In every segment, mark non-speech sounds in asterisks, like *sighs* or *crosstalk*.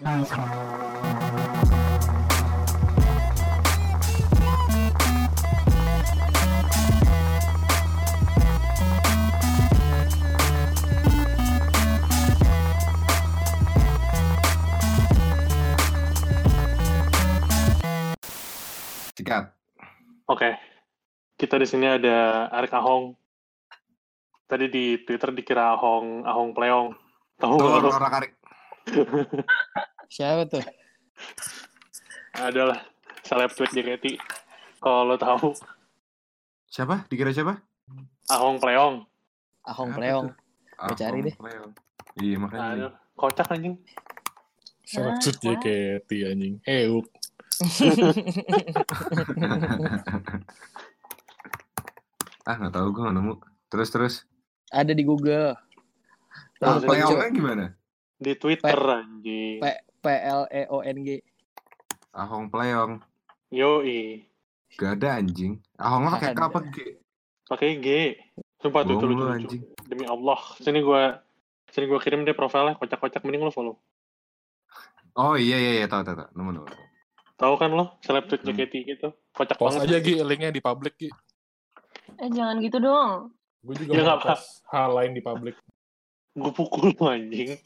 Sikat. Oke. Kita di sini ada Arik Ahong. Tadi di Twitter dikira Ahong Ahong Pleong. Tahu nggak orang. Siapa tuh? Adalah seleb tweet JKT. Kalau lo tahu Siapa? Dikira siapa? Ahong Pleong. Ahong Pleong. Gua cari deh. Pleong. Iya makanya. Aduh, kocak anjing. Maksud JKT anjing. Heuk. *laughs* ah nggak tahu gue nggak nemu. Terus terus. Ada di Google. Ah, Pleong. Pleongnya gimana? Di Twitter anjing. P P L E O N G. Ahong Pleong. Yoi. Gak ada anjing. Ahongnya pakai K Ada. apa G? Pakai G. Sumpah tuh, lucu, lu lucu. anjing. Demi Allah. Sini gua sini gua kirim deh profilnya kocak-kocak mending lo follow. Oh iya iya iya tahu tahu tahu. Nemu nemu. Tahu kan lo seleb tweet Hmm. JKT gitu. Kocak Post banget. aja Gi, linknya di public Gi. Eh jangan gitu dong. Gue juga Ya, mau hal lain di public. Gue pukul lo anjing. *laughs*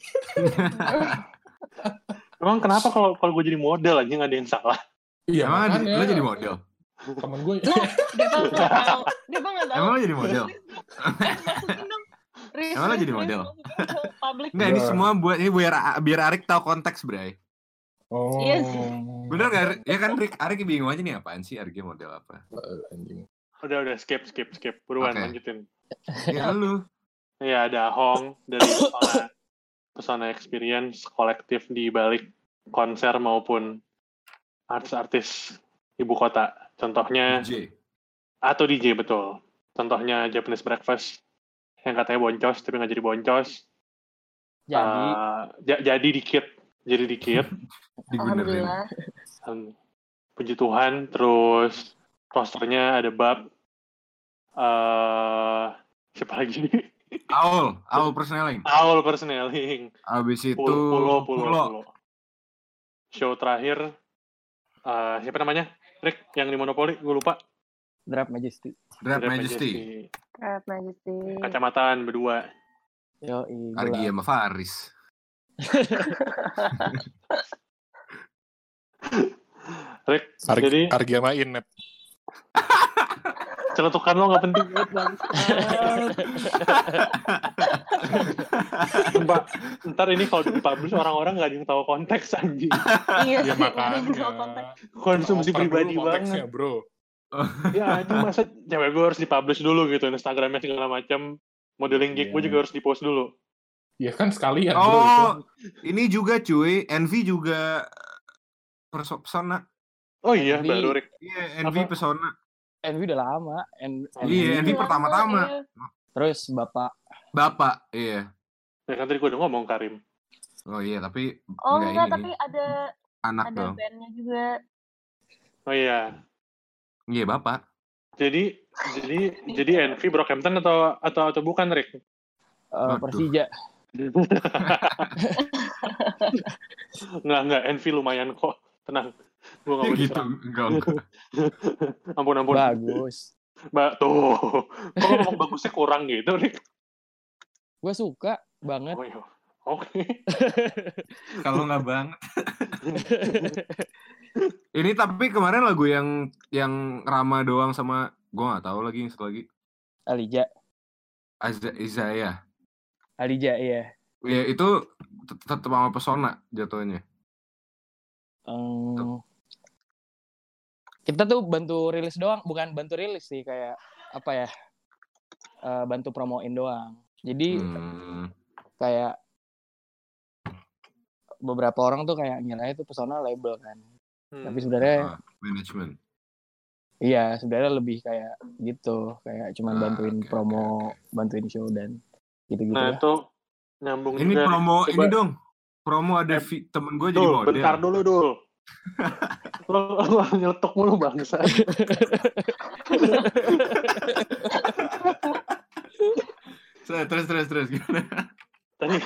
*laughs* Emang kenapa kalau kalau gue jadi model anjing ada yang salah? Iya, Emang makanya. lo jadi model? Temen gue. *laughs* Dia bang nggak tahu. Dia bang nggak tahu. Emang lo jadi model? Masukin dong. Riz, Emang lo jadi model? Enggak ini Iya. semua buat ini biar biar Arik tahu konteks, Bray. Oh. Iya sih. Bener gak? Ya kan Arik, Arik bingung aja nih apaan sih Arik model apa? Anjing. Udah udah skip skip skip. Buruan Oke. lanjutin. Ya lu. Ya ada Hong dari pesona, pesona experience kolektif di balik konser maupun artis-artis ibu kota. Contohnya J. atau DJ betul. Contohnya Japanese Breakfast yang katanya boncos tapi nggak jadi boncos. Jadi ja- jadi dikit, jadi dikit. *laughs* Alhamdulillah. Puji Tuhan terus rosternya ada bab eh siapa lagi *laughs* Aul, Aul personeling. Aul Persneling Abis itu pulo pulo pulo, pulo. show terakhir eh siapa namanya Rick yang di Monopoli gue lupa Draft Majesty. Draft Draft Majesty. Red Majesty. kacamataan berdua Yo, Argi sama Faris. *laughs* Rick Argi, jadi Argi sama Inet. *laughs* celetukan lo nggak penting banget Bang. *laughs* Sumpah, ntar ini kalau dipublish orang-orang nggak ada yang tahu konteks anjing Iya Ya makanya. konsumsi pribadi banget bro. ya anjing masa cewek gue harus dipublish dulu gitu Instagramnya segala macam modeling gig gue Iya. juga harus dipost dulu Ya kan sekalian, bro. Itu. Oh, ini juga cuy, Envy juga perso- pesona. oh iya Envy. baru Rick Iya, Envy Apa? pesona. NV udah lama. N Iya, Envy pertama-tama. iya. Terus Bapak Bapak, iya. ya kan tadi gue udah ngomong Karim Oh iya, tapi Oh enggak enggak, ini. tapi ada anak ada dong. bandnya juga. oh iya Iya, Bapak. jadi jadi jadi Envy Brockhampton atau atau atau bukan Rick eh, Waduh. Persija. *laughs* nggak nggak Envy lumayan kok tenang gue nggak *laughs* mau gitu. Enggak, enggak. *laughs* ampun ampun Bagus. Mbak tuh *laughs* kok ngomong bagusnya kurang gitu Rick Gue suka banget. oh, iya. oke Kalau nggak banget. Ini tapi kemarin lagu yang yang Rama doang sama gua nggak tahu lagi yang satu lagi. Alija. Azza Isaiah. Alija iya. Ya itu tet- tetap sama pesona jatuhnya. Em, kita tuh bantu rilis doang, bukan bantu rilis sih kayak apa ya? eh, bantu promoin doang. Jadi Hmm. kayak beberapa orang tuh kayak ngira itu pesona label kan. Hmm. Tapi sebenarnya Ah, manajemen. iya sebenarnya lebih kayak gitu, kayak cuman Ah, bantuin oke, promo, bantuin show dan gitu-gitu nah lah. itu nyambung Ini juga promo Coba- ini dong. Promo ada temen gue jadi model. bentar dulu dul. Lo, lo nyeletuk mulu bangsa. Terus terus terus, terus gimana? Tadi.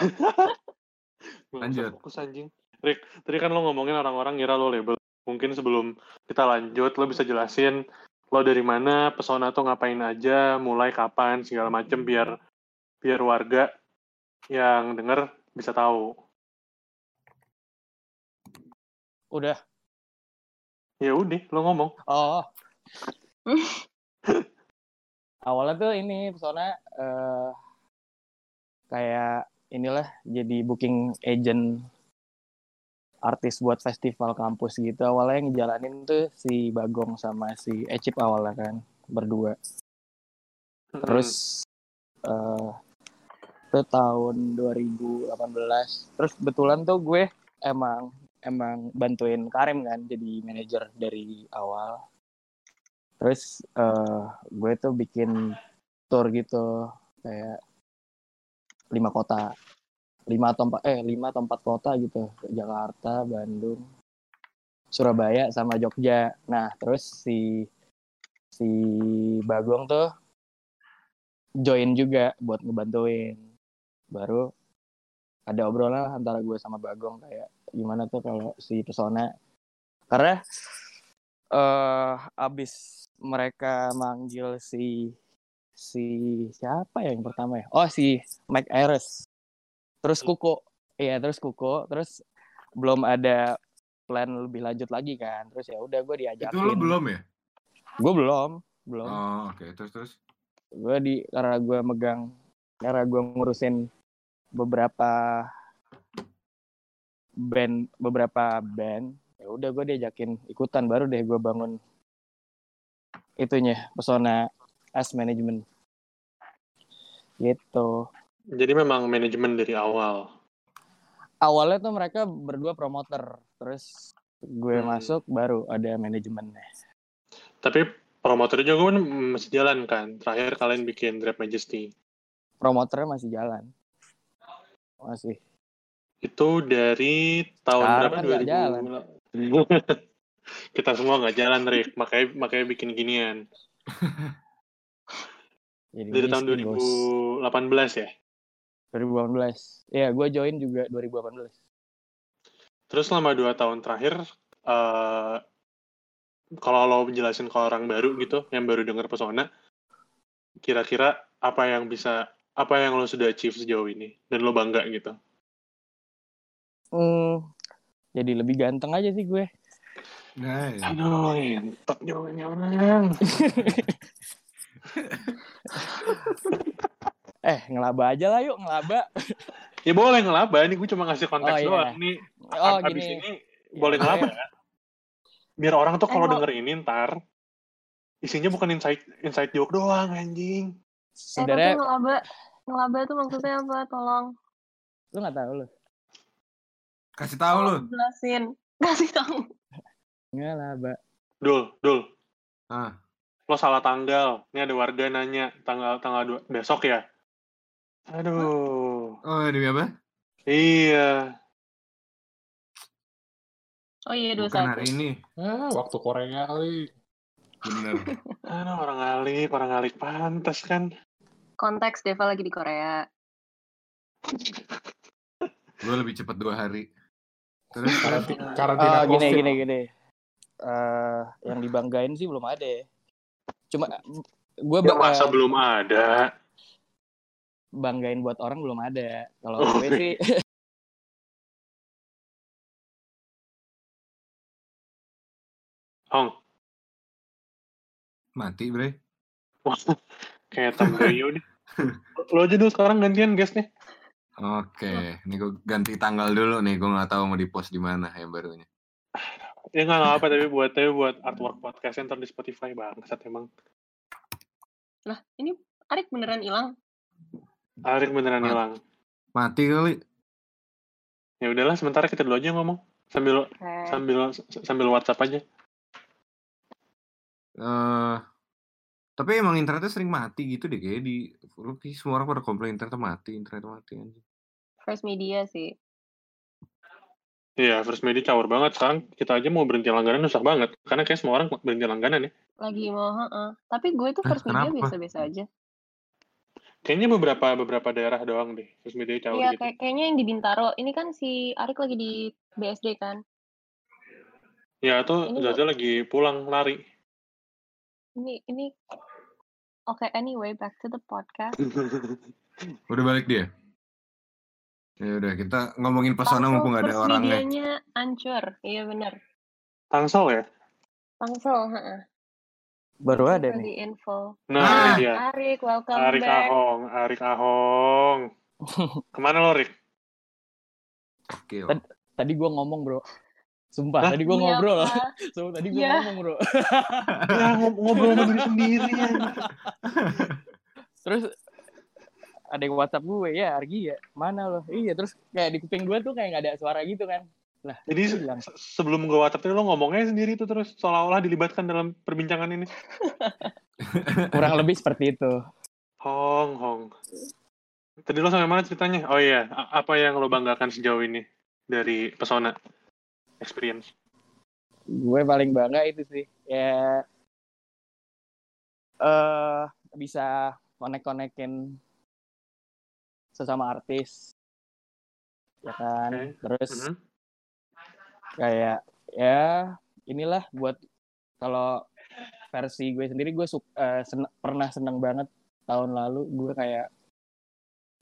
Lanjut. Fokus anjing. Rick, tadi kan lo ngomongin orang-orang ngira lo label. Mungkin sebelum kita lanjut, lo bisa jelasin lo dari mana, pesona tuh ngapain aja, mulai kapan, segala macem biar biar warga yang denger bisa tahu. Udah. Ya udah, lo ngomong. Oh. *laughs* Awalnya tuh ini pesona eh kayak inilah jadi booking agent artis buat festival kampus gitu. Awalnya yang ngejalanin tuh si Bagong sama si Ecip awalnya kan berdua. Terus eh itu tahun 2018. Terus kebetulan tuh gue emang emang bantuin Karim kan jadi manajer dari awal. Terus eh gue tuh bikin tour gitu kayak lima kota, lima atau eh lima atau empat kota gitu, Jakarta, Bandung, Surabaya sama Jogja. Nah terus si si Bagong tuh join juga buat ngebantuin. Baru ada obrolan lah antara gue sama Bagong kayak gimana tuh kalau si pesona karena eh abis mereka manggil si si siapa ya yang pertama ya? Oh si Mike Ayres terus Kuko. Iya terus Kuko. Terus belum ada plan lebih lanjut lagi kan. Terus ya udah gue diajakin. Itu lo belum ya? gue belum belum. Oh, oke. Terus terus. gue di karena gue megang karena gue ngurusin beberapa band beberapa band ya udah gue diajakin ikutan baru deh gue bangun itunya pesona as management gitu Jadi memang manajemen dari awal. awalnya tuh mereka berdua promoter terus gue Hmm. masuk baru ada manajemennya Tapi promotornya juga kan masih jalan kan. Terakhir kalian bikin Drap Majesty. promoternya masih jalan masih Itu dari tahun Sekarang berapa? kan nggak 2000. jalan. *laughs* Kita semua nggak jalan, Rick. Makanya makanya bikin ginian. *laughs* jadi Dari tahun miskin, bos. 2018 ya. 2018 ya gue join juga 2018 Terus selama dua tahun terakhir, eh kalau lo jelasin ke orang baru gitu, yang baru denger pesona, kira-kira apa yang bisa, apa yang lo sudah achieve sejauh ini, dan lo bangga gitu. Hmm, jadi lebih ganteng aja sih gue. Nah, ya. Aduh, jawabannya orang. Eh, ngelaba aja lah yuk, ngelaba. Ya boleh ngelaba, ini gue cuma ngasih konteks Oh, iya. doang. Nih, Oh, abis gini. ini boleh Iya, ngelaba ya. Biar orang tuh kalau Eh, denger ini ntar, isinya bukan insight insight joke doang, anjing. Eh, Sebenarnya ngelaba, ngelaba tuh maksudnya apa? Tolong. lu nggak tahu lu. Kasih tahu. Tolong Jelasin. *laughs* Kasih tahu. Ngelaba. Dul, Dul, Ah, lo salah tanggal. Ini ada warga nanya tanggal tanggal dua, besok ya. Aduh, oh demi apa? iya. Oh iya, dua Bukan satu. hari ini. Ah, waktu Korea kali. Bener. *laughs* Aduh, orang alik, orang alik pantas kan. Konteks Deva lagi di Korea. Gue lebih cepet dua hari. Terus Karanti- Oh, Karantina gini COVID. gini gini. Eh, yang dibanggain sih belum ada ya. Cuma gue Ya masa belum ada. banggain buat orang belum ada. Kalau Oh, gue sih *laughs* Hong, mati bre. wah, kayak Tamboyo *laughs* nih. Lo aja dulu sekarang gantian guysnya. Oke, ini gue ganti tanggal dulu nih. Gue nggak tahu mau di post di mana yang barunya. Ya nggak apa tapi buat tapi buat artwork podcast ntar di Spotify bangsat emang. Lah, ini Arik beneran hilang? Arik beneran Mat- hilang. Mati kali. Ya udahlah, sementara kita dulu aja ngomong sambil Oke. sambil sambil WhatsApp aja. eh tapi emang internetnya sering mati gitu deh kayak di semua orang pada komplain internet mati, internet mati anjing. First media sih. Iya, First Media caur banget. Sekarang kita aja mau berhenti langganan susah banget. Karena kayak semua orang berhenti langganan ya. Lagi mau, heeh. Tapi gue tuh Hah, first media biasa-biasa aja. Kayaknya beberapa beberapa daerah doang deh. Terus media caur Iya, gitu. kayak kayaknya yang di Bintaro. Ini kan si Arik lagi di BSD kan. Ya, Ini Zaza lagi pulang lari. Ini ini Oke, anyway, back to the podcast. *laughs* Udah balik dia. Ya udah kita ngomongin pesona Tangsel mumpung ada orangnya. medianya hancur. Iya benar. Tangsel ya? Tangsel, heeh. Baru ada For nih. info. Nah, Ah. ini dia. Arik, welcome Arik back. Ahong, Arik Ahong. *laughs* Ke mana lo, Rik? Oke. Tad- Tadi gua ngomong, Bro. Sumpah, Hah? tadi gua Iya, ngobrol. *laughs* Sumpah, tadi gua Iya. ngomong, Bro. *laughs* Ya, ngob- ngobrol sama diri sendiri ya. *laughs* Terus ada yang WhatsApp gue, ya Argi ya, mana lo? Iya, terus kayak di kuping gue tuh kayak nggak ada suara gitu kan. Jadi se- Hilang. se- sebelum gue WhatsApp tadi lo ngomongnya sendiri tuh terus seolah-olah dilibatkan dalam perbincangan ini. Kurang lebih seperti itu. Hong, Hong. Tadi lo sampai mana ceritanya? Oh iya, a- apa yang lo banggakan sejauh ini dari pesona experience? Gue paling bangga itu sih. Ya eh bisa konek-konekin sesama artis. Ya kan? Oke. Terus Mhm. kayak ya inilah buat kalau versi gue sendiri gue suk- eh, sen- pernah seneng banget tahun lalu gue kayak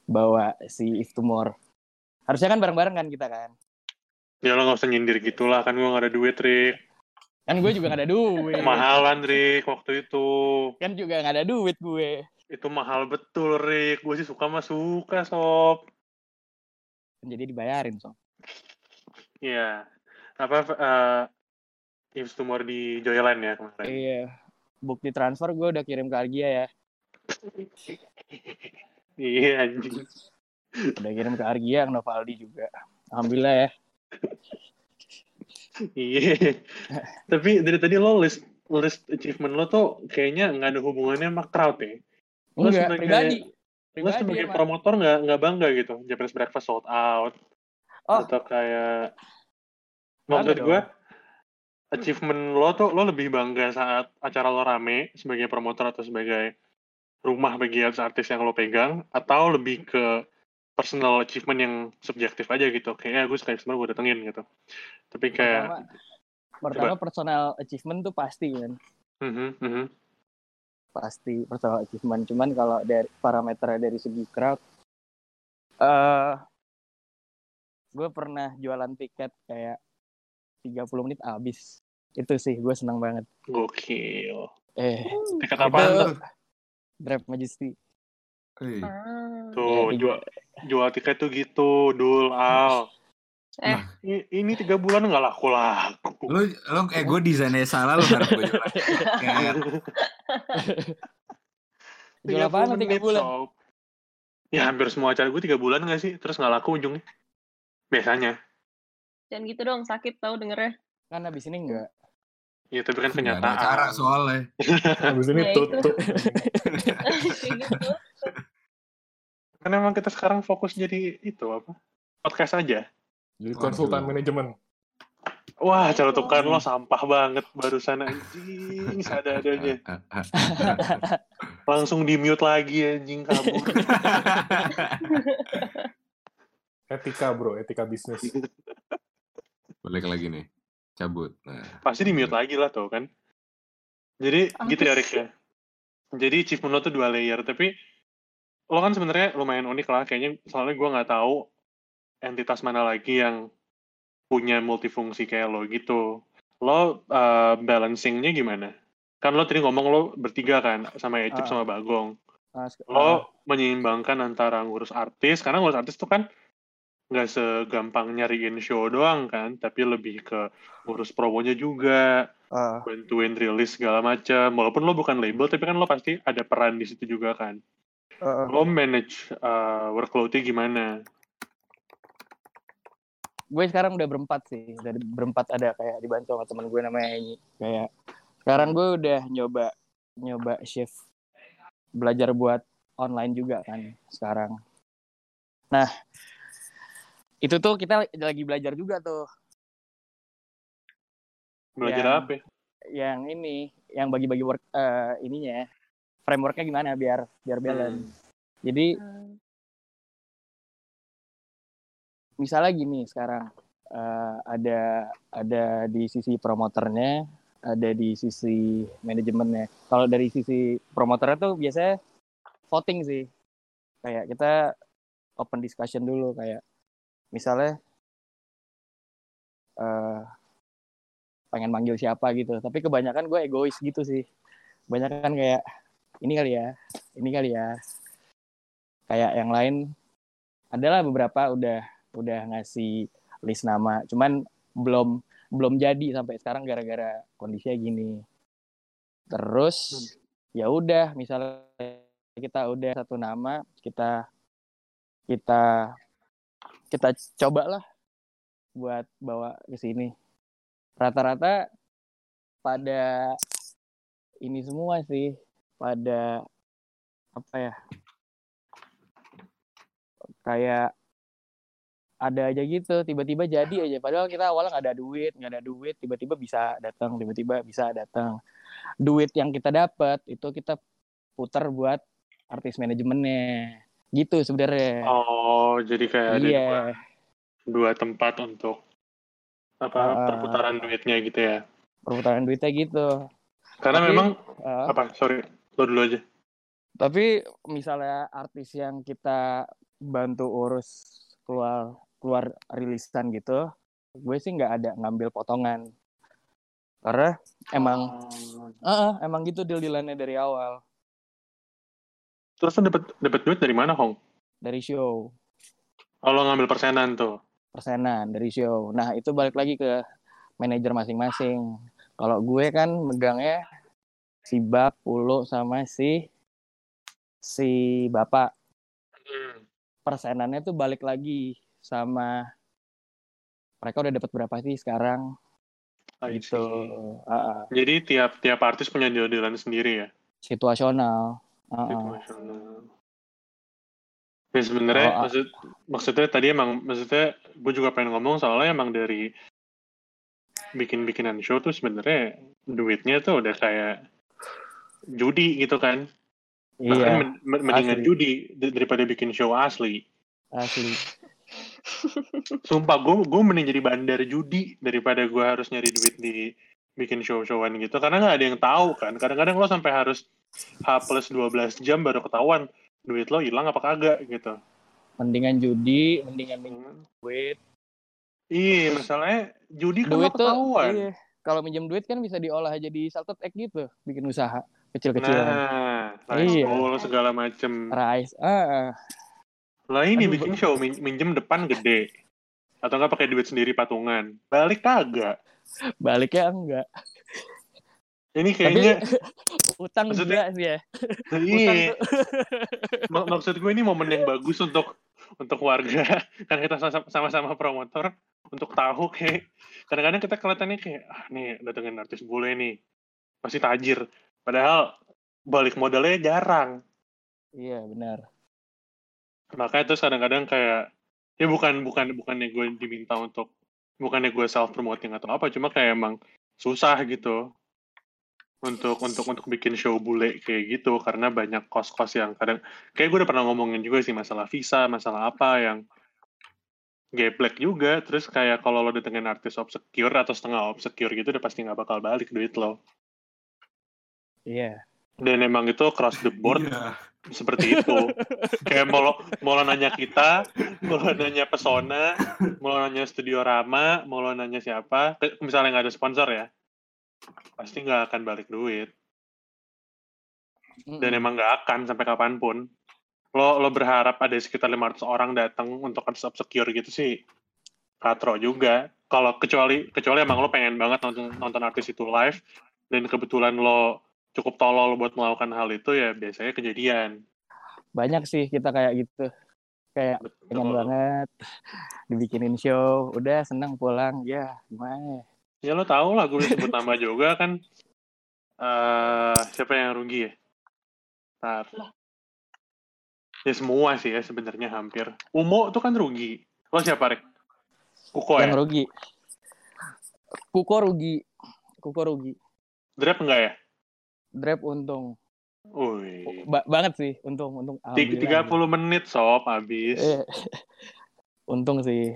bawa si If Tomorrow harusnya kan bareng-bareng kan kita kan Ya lo gak usah nyindir gitulah, kan gue gak ada duit, Rik. kan gue juga gak ada duit Mahalan, Rik, waktu itu. kan juga gak ada duit gue Itu mahal betul, Rik. Gue sih suka mah suka, Sob. jadi dibayarin so Iya. Apa, uh, If Tumor di Joyland ya kemarin. iya bukti transfer gue udah kirim ke Argia ya Iya, anjing. udah kirim ke Argia ke Novaldi juga alhamdulillah ya Iya. Tapi dari tadi lo list list achievement lo tuh kayaknya nggak ada hubungannya sama crowd ya. Lo enggak sebagai- pribadi Lo sebagai emang. promotor nggak nggak bangga gitu. Japanese breakfast sold out oh atau kayak maksud gue achievement lo tuh lo lebih bangga saat acara lo rame sebagai promotor atau sebagai rumah bagi artis yang lo pegang atau lebih ke personal achievement yang subjektif aja gitu. Kayak gue suka customer gue datengin gitu. Tapi kayak pertama pertama personal achievement tuh pasti kan? Mhm, mhm. pasti personal achievement. Cuman kalau dari parameter dari segi crowd eh gue pernah jualan tiket kayak 30 menit habis. Itu sih gue senang banget. Gokil. Eh tiket tuh? Grab Majesty Hei. Ah. tuh Iya, jual jual tiket tuh gitu dul al. Eh, I- ini tiga bulan nggak laku laku. Lu, lu eh gue desainnya salah lu harap gue jual. *laughs* Lo 30 tiga bulan? Ya hampir semua acara gue tiga bulan nggak sih? Terus nggak laku ujungnya. Biasanya. Jangan gitu dong, sakit tau dengernya. kan habis ini enggak ya tapi kan nggak ada kenyataan. acara soalnya. *laughs* Habis ini Ya, tutup. *laughs* Kan emang kita sekarang fokus jadi itu apa podcast aja Jadi konsultan manajemen. wah cara tukar lo sampah banget barusan anjing sadadanya *laughs* *laughs* langsung di mute lagi anjing kabur *laughs* Etika bro, etika bisnis. Balik lagi nih. Cabut. Nah, pasti di mute lagi lah tuh kan jadi gitu ya Rick ya jadi achievement lo tuh dua layer tapi lo kan sebenarnya lumayan unik lah kayaknya soalnya gue nggak tahu entitas mana lagi yang punya multifungsi kayak lo gitu. Lo uh, balancingnya gimana? Kan lo tadi ngomong lo bertiga kan sama Ecip Ah. sama Bagong Mas, lo menyeimbangkan antara ngurus artis karena ngurus artis tuh kan nggak segampang nyariin show doang kan tapi lebih ke ngurus promonya juga ah, bantuin rilis segala macam walaupun lo bukan label tapi kan lo pasti ada peran di situ juga kan ah. lo manage uh, workloadnya gimana? Gue sekarang udah berempat sih dari berempat ada kayak dibantu sama temen gue namanya Enyi kayak sekarang gue udah nyoba nyoba shift belajar buat online juga kan sekarang. Nah itu tuh kita lagi belajar juga tuh. Belajar Yang- apa? ya? yang ini yang bagi-bagi work eh, ininya frameworknya gimana biar biar balance Jadi Hmm. misalnya gini sekarang eh, ada ada di sisi promoternya, ada di sisi manajemennya. Kalau dari sisi promoternya tuh biasanya voting sih. Kayak kita open discussion dulu kayak misalnya eh pengen manggil siapa gitu. Tapi kebanyakan gue egois gitu sih. Kebanyakan kayak ini kali ya, ini kali ya. Kayak yang lain adalah beberapa udah udah ngasih list nama, cuman belum belum jadi sampai sekarang gara-gara kondisinya gini. Terus ya udah misalnya kita udah satu nama, kita kita kita cobalah buat bawa ke sini. Rata-rata pada ini semua sih, pada apa ya? Kayak ada aja gitu tiba-tiba jadi aja padahal kita awalnya nggak ada duit nggak ada duit tiba-tiba bisa datang tiba-tiba bisa datang duit yang kita dapat itu kita putar buat artis manajemennya gitu sebenarnya Oh, jadi kayak ada iya dua, dua tempat untuk apa Ah. perputaran duitnya gitu ya. perputaran duitnya gitu Karena Tapi- memang Uh, apa? Sorry, lo dulu aja. tapi misalnya artis yang kita bantu urus keluar keluar rilisan gitu gue sih nggak ada ngambil potongan karena emang Oh. Heeh, emang gitu deal dealannya dari awal Terus lo dapat dapat duit dari mana, Hong? dari show Oh, lo ngambil persenan tuh. persenan dari show. Nah itu balik lagi ke manajer masing-masing. Kalau gue kan megangnya si Bab, Pulo sama si si Bapak. Hmm. Persenannya tuh balik lagi sama mereka udah dapat berapa sih sekarang I gitu. Ah, ah. Jadi tiap tiap artis punya deal-dealan sendiri ya. situasional. Ah, ah. Situasional. Ya sebenarnya Oh, maksud maksudnya tadi emang maksudnya gue juga pengen ngomong soalnya emang dari bikin bikinan show tuh sebenarnya duitnya tuh udah kayak judi gitu kan. Bahkan Iya, men- mendingan asli. judi daripada bikin show asli. asli. *laughs* Sumpah gue gue mending jadi bandar judi daripada gue harus nyari duit di bikin show-showan gitu karena nggak ada yang tahu kan. Kadang-kadang lo sampai harus H plus 12 jam baru ketahuan duit lo hilang apa kagak gitu. Mendingan judi, mendingan minjem duit. Iya, masalahnya judi kan Duit ketahuan. iya. Kalau minjem duit kan bisa diolah jadi salted egg gitu, bikin usaha kecil-kecilan. Nah, rice Iya. bowl segala macem. Rice, ah, ah. Lah ini Aduh, bikin show min- minjem depan gede. Atau nggak pakai duit sendiri patungan. Balik kagak. baliknya enggak. Ini Tapi kayaknya *laughs* utang Maksudnya- gila sih ya. Iya. *laughs* Mak- maksud gue ini momen yang bagus untuk untuk warga *laughs* karena kita sama- sama-sama promotor untuk tahu kayak kadang-kadang kita kelihatannya kayak ah nih datengin artis bule nih pasti tajir padahal balik modalnya jarang Iya benar. makanya terus kadang-kadang kayak ya bukan bukan bukannya gue diminta untuk bukannya gue self promoting atau apa cuma kayak emang susah gitu untuk untuk untuk bikin show bule kayak gitu karena banyak kos-kos yang kadang kayak gue udah pernah ngomongin juga sih masalah visa masalah apa yang geblek juga terus kayak kalau lo datengin artis obscure atau setengah obscure gitu udah pasti nggak bakal balik duit lo Iya. dan emang itu across the board Iya. seperti itu. Kayak mau lo, mau lo nanya kita, mau lo nanya Pesona, mau lo nanya Studio Rama, mau lo nanya siapa, misalnya nggak ada sponsor ya, pasti nggak akan balik duit. Dan emang nggak akan sampai kapan pun. Lo lo berharap ada sekitar 500 orang datang untuk artis obscure gitu sih, katro juga. Kalau kecuali kecuali emang lo pengen banget nonton nonton artis itu live, dan kebetulan lo cukup tolol buat melakukan hal itu ya biasanya kejadian. Banyak sih kita kayak gitu. Kayak pengen banget dibikinin show, udah senang pulang. Ya, gimana? Ya lo tau lah gue sebut *laughs* nama juga kan. eh siapa yang rugi ya? Ntar. Ya semua sih ya sebenarnya hampir. Umo tuh kan rugi. Lo siapa Rek? Kuko Yang ya? rugi. Kuko rugi. Kuko rugi. Drap enggak ya? Drap untung. Ba- banget sih, untung untung. Tiga-. 30 menit sob habis. Iya. *laughs* untung sih.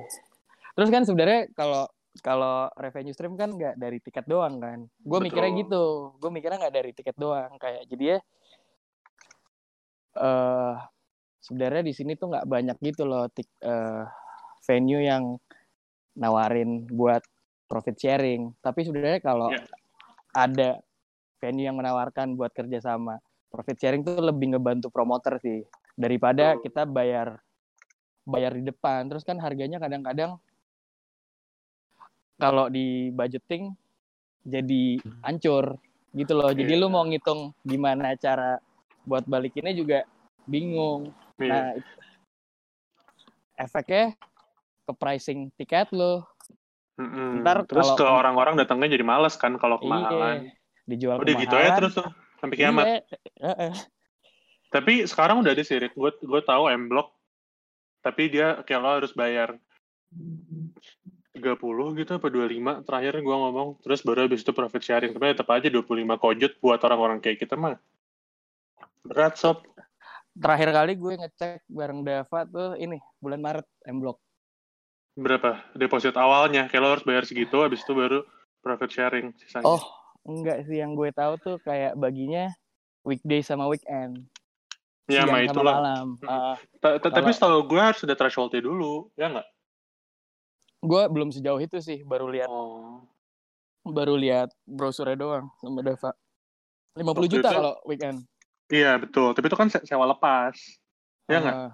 Terus kan sebenarnya kalau kalau revenue stream kan nggak dari tiket doang kan. Gue mikirnya gitu. Gue mikirnya nggak dari tiket doang. Kayak jadi ya. eh sebenarnya di sini tuh nggak banyak gitu loh tik- eh, venue yang nawarin buat profit sharing. Tapi sebenarnya kalau Iya. ada venue yang menawarkan buat kerjasama. Profit sharing tuh lebih ngebantu promoter sih. Daripada kita bayar bayar di depan. Terus kan harganya kadang-kadang kalau di budgeting jadi hancur gitu loh. Jadi Iya. lu mau ngitung gimana cara buat balikinnya juga bingung. Iya. nah it- efeknya ke pricing tiket lo Mm-mm. ntar Terus kalau- ke orang-orang datangnya jadi males kan kalau kemahalan. iya dijual Udah gitu kemahalan. terus tuh sampai kiamat. Iya, heeh. Tapi sekarang udah ada sih. Gue gue tahu M Block. Tapi dia kayak lo harus bayar 30 gitu apa 25 terakhir gue ngomong. Terus baru habis itu profit sharing. Tapi tetap aja 25 kojut buat orang-orang kayak kita mah. Berat sob. terakhir kali gue ngecek bareng Dava tuh ini bulan Maret M Block Berapa deposit awalnya? Kayak lo harus bayar segitu, habis itu baru profit sharing sisanya. Oh, enggak sih yang gue tahu tuh kayak baginya weekday sama weekend. ya, siang mah itulah. malam. Hmm. Uh, Ta- ta- Tapi setahu gue harus ada thresholdnya dulu, ya nggak? gue belum sejauh itu sih, baru lihat Oh. baru lihat brosurnya doang sama Dava. 50 Waktu juta itu- kalau weekend. Iya betul. Tapi itu kan se- sewa lepas, ya nggak? Uh,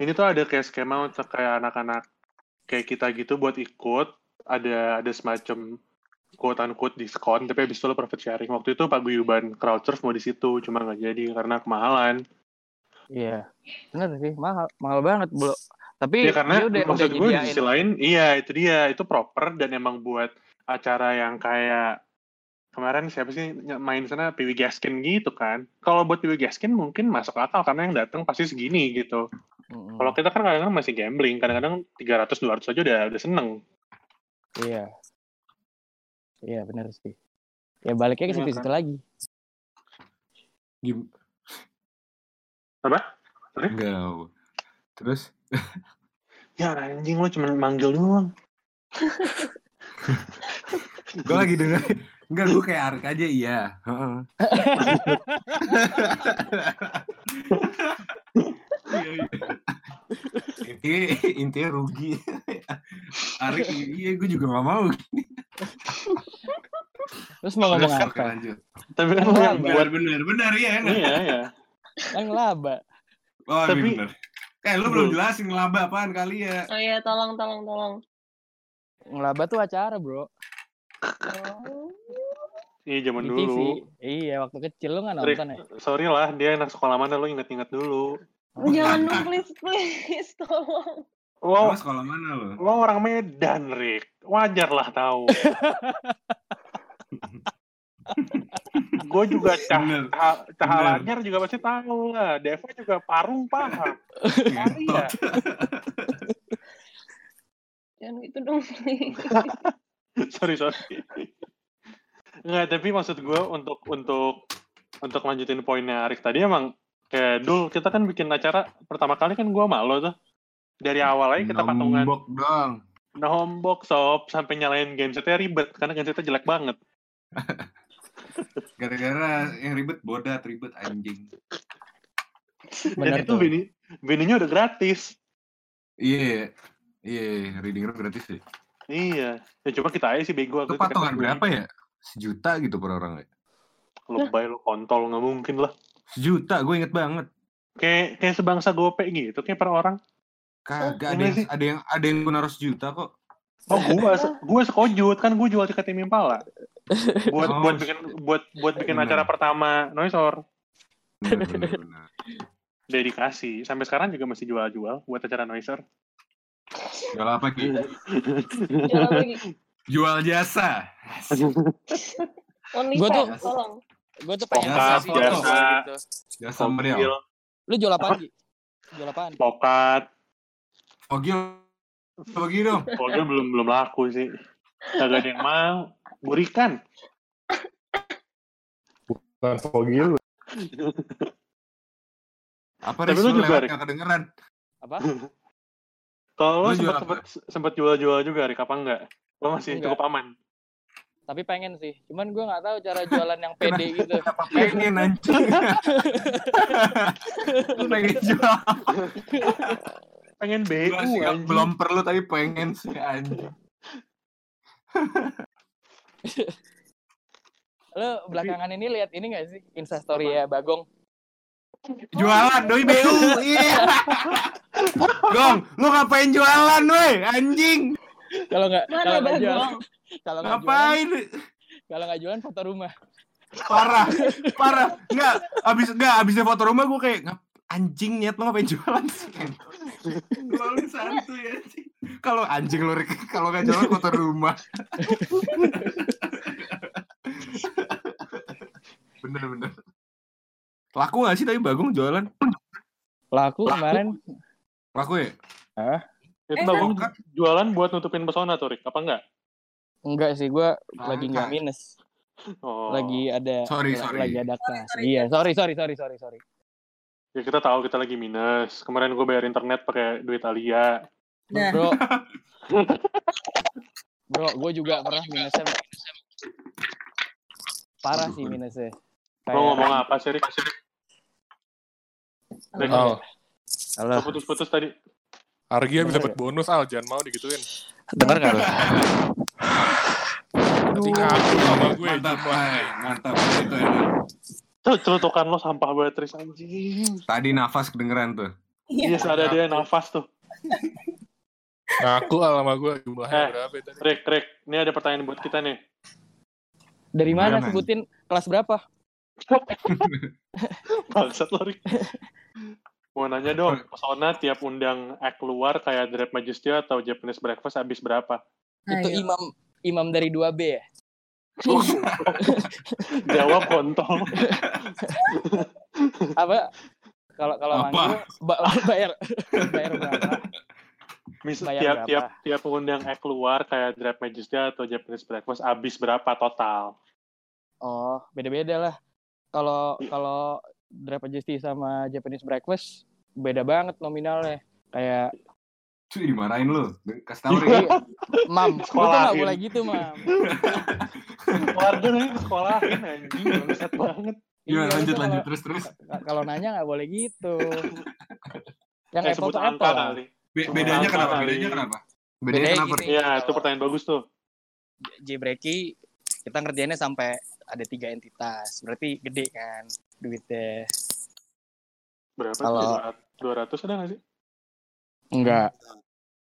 Ini tuh ada kayak skema untuk kayak anak-anak kayak kita gitu buat ikut. Ada ada semacam quote unquote diskon, tapi habis itu lo profit sharing. Waktu itu Pak Guyuban Crowdsurf mau di situ, cuma nggak jadi karena kemahalan. Iya. Bener sih, mahal mahal banget, Bro. Tapi Ya karena dia udah udah maksud gue di sisi lain, iya itu dia, itu proper dan emang buat acara yang kayak kemarin siapa sih main sana Piwi Gaskin gitu kan. Kalau buat Piwi Gaskin mungkin masuk akal karena yang datang pasti segini gitu. Mm-mm. Kalau kita kan kadang-kadang masih gambling, kadang-kadang 300 200 aja udah udah seneng. Iya. Iya, bener sih. Ya baliknya ke Iya situ-situ kan? lagi. Gim Apa? enggak. Terus *laughs* Ya anjing lo cuma manggil doang. *laughs* gue lagi denger enggak gue kayak Arik aja iya. Heeh. *laughs* Iya, iya. Intinya, *laughs* intinya rugi. *laughs* Arik iya gue juga gak mau. Terus mau ngomong Oke, apa? lanjut. Tapi kan Benar, Benar buat benar benar iya kan? iya ya. Kan ngelaba. Oh, Tapi- Tapi... bener. Eh, lu belum jelasin ngelaba apaan kali ya? Oh iya, tolong, tolong, tolong. Ngelaba tuh acara, Bro. Oh. Iya zaman dulu. Iya, waktu kecil lu nggak Rick, nonton ya? sorry lah dia anak sekolah mana lo inget-inget dulu. Jangan dong, *laughs* please, please, tolong. Lo Lu sekolah mana lu? lo orang Medan, Rick. Wajar lah tahu. *laughs* gue juga cah, cah, juga pasti tahu lah. Deva juga parung paham. Iya. Jangan gitu dong, please. *laughs* sorry sorry. Nggak, tapi maksud gue untuk untuk untuk lanjutin poinnya Arik tadi emang kayak dulu kita kan bikin acara pertama kali kan gue malu tuh dari awal aja kita patungan Nombok dong. nombok sob sampai nyalain gensetnya ribet karena gensetnya jelek banget *laughs* Gara-gara yang ribet bodat ribet anjing. Bener dan itu bini bininya udah gratis Iya. Iya, reading room gratis sih. iya ya coba kita aja sih bego Itu aku patungan berapa ya? Sejuta gitu per orang ya? lebay lo kontol nggak mungkin lah Sejuta, gue inget banget. kayak kayak sebangsa gope gitu kayak per orang Kagak ada Ini yang, sih. ada yang ada yang gue naruh sejuta kok. oh gua se- gua sekojut kan gua jual tiket tim impala *laughs* buat Oh, buat bikin buat buat bikin Bener. acara pertama noisor Bener, bener, bener. dedikasi sampai sekarang juga masih jual-jual buat acara noisor Jual apa Ki? Jangan lagi. Jual jasa. *laughs* Gua tuh- tolong. Gue tuh pengen Jasa, ngasih jasa. info gitu. Jasa model. Fogil, Lu jual apaan, Ki? Jual apaan? pokat Fogil. Fogil dong. Fogil belum belum laku sih kagak ada yang mau burikan Bukan Fogil. Apa Tapi lu juga, lewat kedengeran? Apa? Kalau lo Lu sempat sempat sempat jual-jual juga, Rik, apa enggak? Lo masih Enggak. cukup aman. Tapi pengen sih. Cuman gue nggak tahu cara jualan yang pede gitu. Kenapa pengen anjing? *laughs* Pengen jual Pengen BU anjing. belum perlu tapi pengen sih anjing. *laughs* Lo belakangan ini lihat ini gak sih instastory ya Bagong? Jualan doi BU. *laughs* Iya. Gong, lu ngapain jualan weh anjing? Kalau nggak Mana kalau nggak jualan? Kalau nggak Ngapain? kalau nggak jualan foto rumah. Parah, parah. Enggak, abis enggak abisnya foto rumah gue kayak "Ngap- anjing niat lo ngapain jualan sih? Lalu santuy anjing. Kalau anjing lo Rik, kalau nggak jualan foto rumah. bener bener. Laku gak sih tapi Bagong jualan? Laku kemarin Laku ya? Itu Eh, Bagong kan- jualan buat nutupin pesona tuh, Rik. Apa enggak? Enggak sih gue lagi nggak minus. Oh. Lagi ada Sorry, lagi- sorry. lagi ada kas. Iya, sorry sorry sorry sorry sorry. Ya kita tahu kita lagi minus. Kemarin gue bayar internet pakai duit Alia. Nah, Bro. *laughs* Bro, gue juga pernah minusnya. Parah sih minusnya. Lo ngomong apa sih, Rik? Oh, Halo. lo putus-putus tadi. Argi habis Bener dapat bonus, Al. Jangan mau digituin. Dengar nggak aku. Mantap. Hai. mantap. Itu enak. Tuh, celutukan lo sampah banget, Tris, anjing. Tadi nafas kedengeran tuh. Iya, ada dia nafas tuh. Ngaku Al sama gue. Jumlahnya Eh. berapa ya tadi? Rik, Rik, ini ada pertanyaan buat kita nih. Dari mana Jangan. sebutin kelas berapa? *laughs* Bangsat lo, Rik. Mau nanya dong, pesona tiap undang act keluar kayak Drap Majesty atau Japanese Breakfast habis berapa? Itu ayo. imam imam dari 2B ya? *laughs* Jawab kontol. *laughs* Apa? Kalau kalau Apa? manggung ba- *laughs* bayar bayar berapa? Mis Bayar tiap berapa? tiap tiap undang act keluar kayak Drap Majesty atau Japanese Breakfast habis berapa total? Oh, beda-beda lah. Kalau kalau Drap Majesty sama Japanese Breakfast beda banget nominalnya. Kayak Cuy, dimarahin lu. Kasih tau, Rik. Iya. Mam, lu tuh nggak Sekolahin. boleh gitu, Mam. Warga nih sekolahin anjing, bangsat banget. Iya, lu lanjut, lanjut. kalau- Terus, terus. Kalau nanya nggak boleh gitu. *laughs* Yang Kayak apple sebut angka kali. Be- bedanya angka kenapa? kali. Bedanya kenapa? Bedanya Bedanya kenapa? Iya, itu pertanyaan bagus tuh. J-Breaky kita ngerjainnya sampai ada tiga entitas. Berarti gede kan duitnya. Berapa? Kalau- Dua ratus ada nggak sih? Enggak,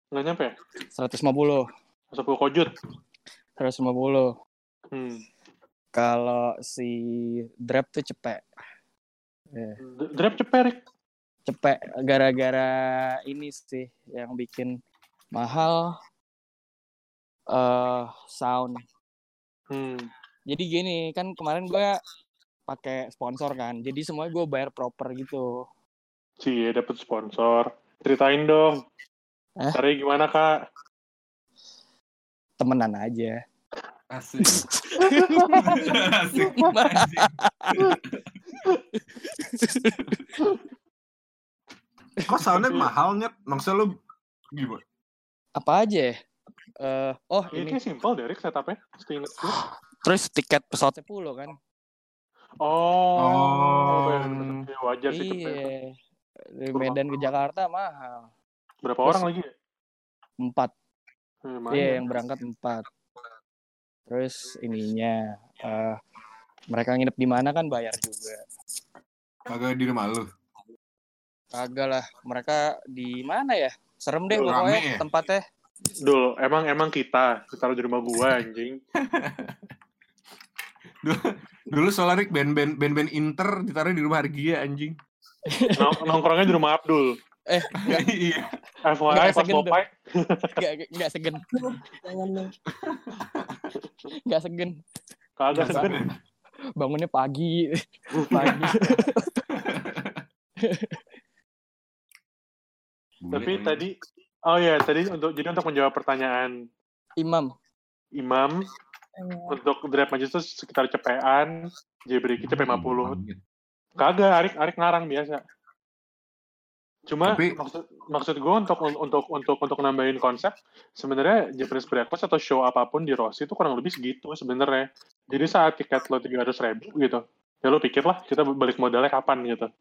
Nggak nyampe ya? 150. 10 kojut. 150. Hmm. Kalau si Drap tuh cepet. D- Drap cepet, Cepet gara-gara ini sih yang bikin mahal eh sound. Hmm. Jadi gini, kan kemarin gue pakai sponsor kan. Jadi semuanya gue bayar proper gitu. Cie, dapet sponsor. Ceritain dong. Hah? Cari gimana, Kak? Temenan aja. Asik. Asik. Kok soundnya mahal, Nyet? Maksudnya lu gimana? Apa aja ya? Eh, oh Ini ini deh, Rick, setupnya. Terus tiket pesawatnya pulau kan? Oh. Oh. Ya, wajar sih. Iya. Dari Medan ke Jakarta mahal. Berapa Terus- orang lagi ya? Empat. Eh. Iya, yang berangkat empat. Terus ininya, eh mereka nginep di mana kan bayar juga. Kagak di rumah lu. Kagak lah, mereka di mana ya? Serem deh Rame pokoknya ya? tempatnya. Dul, emang emang kita ditaruh di rumah gua anjing. *laughs* Dulu soalnya Rick band-band band-band Inter ditaruh di rumah Argia anjing. Nong- nongkrongnya di rumah Abdul. Eh, *laughs* nggak, Iya. FYI pas segen tuh. Popeye, nggak, nggak segen, Jangan dong. *laughs* nggak segen. kagak segen. Bangunnya pagi, pagi. *laughs* Tapi tadi, oh ya tadi untuk jadi untuk menjawab pertanyaan Imam, Kagak, Arik Arik ngarang biasa. Cuma Tapi- maksud maksud gue untuk untuk untuk untuk nambahin konsep sebenarnya Japanese breakfast atau show apa pun di Rossi itu kurang lebih segitu sebenarnya. Jadi saat tiket lo tiga ratus ribu gitu, ya lo pikir lah kita balik modalnya kapan gitu.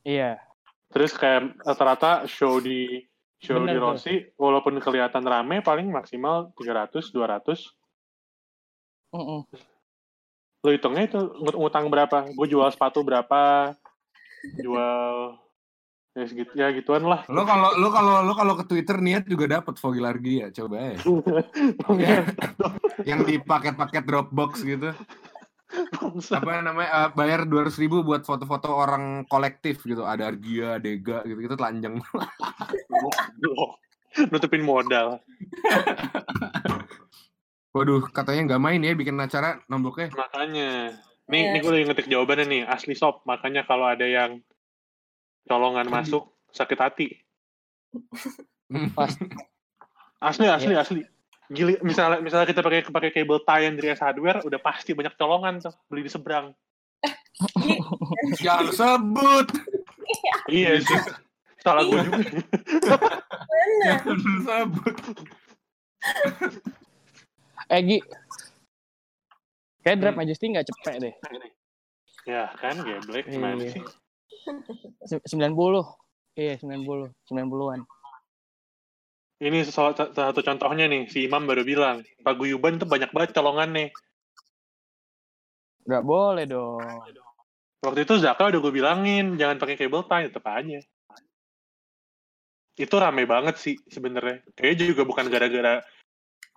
Iya. Terus kayak rata-rata show di show Bener di tuh. Rossi walaupun kelihatan rame paling maksimal 300 200 Mm-mm. lo hitungnya itu ngut- ngutang berapa gue jual sepatu berapa jual ya segitu ya gituan lah Lo kalau lo kalau lo kalau ke Twitter niat juga dapat Fogilargia, coba ya. *laughs* *laughs* Yang di paket-paket Dropbox gitu. Bangsa. Apa namanya? eh, bayar 200 ribu buat foto-foto orang kolektif gitu. Ada Argia, Dega gitu gitu telanjang. nutupin modal *laughs* Waduh, katanya nggak main ya bikin acara nomboknya. makanya nih Iya. nih gue lagi ngetik jawabannya nih asli sob makanya kalau ada yang colongan masuk sakit hati Pas. asli asli asli Gili, misalnya misalnya kita pakai pakai cable tie yang dari S hardware udah pasti banyak colongan tuh beli di seberang Jangan sebut. iya sih salah gue juga. Jangan *laughs* sebut. Eh Gi. Kayak Drive Majesty nggak cepet deh. ya kan geblek gimana Iya. sih 90. Iya, 90. 90-an. ini salah satu contohnya nih si Imam baru bilang paguyuban tuh banyak banget colongan nih Nggak boleh dong. Waktu itu Zaka udah gue bilangin jangan pakai cable tie tetep aja. Itu rame banget sih sebenarnya. Kayaknya juga bukan gara-gara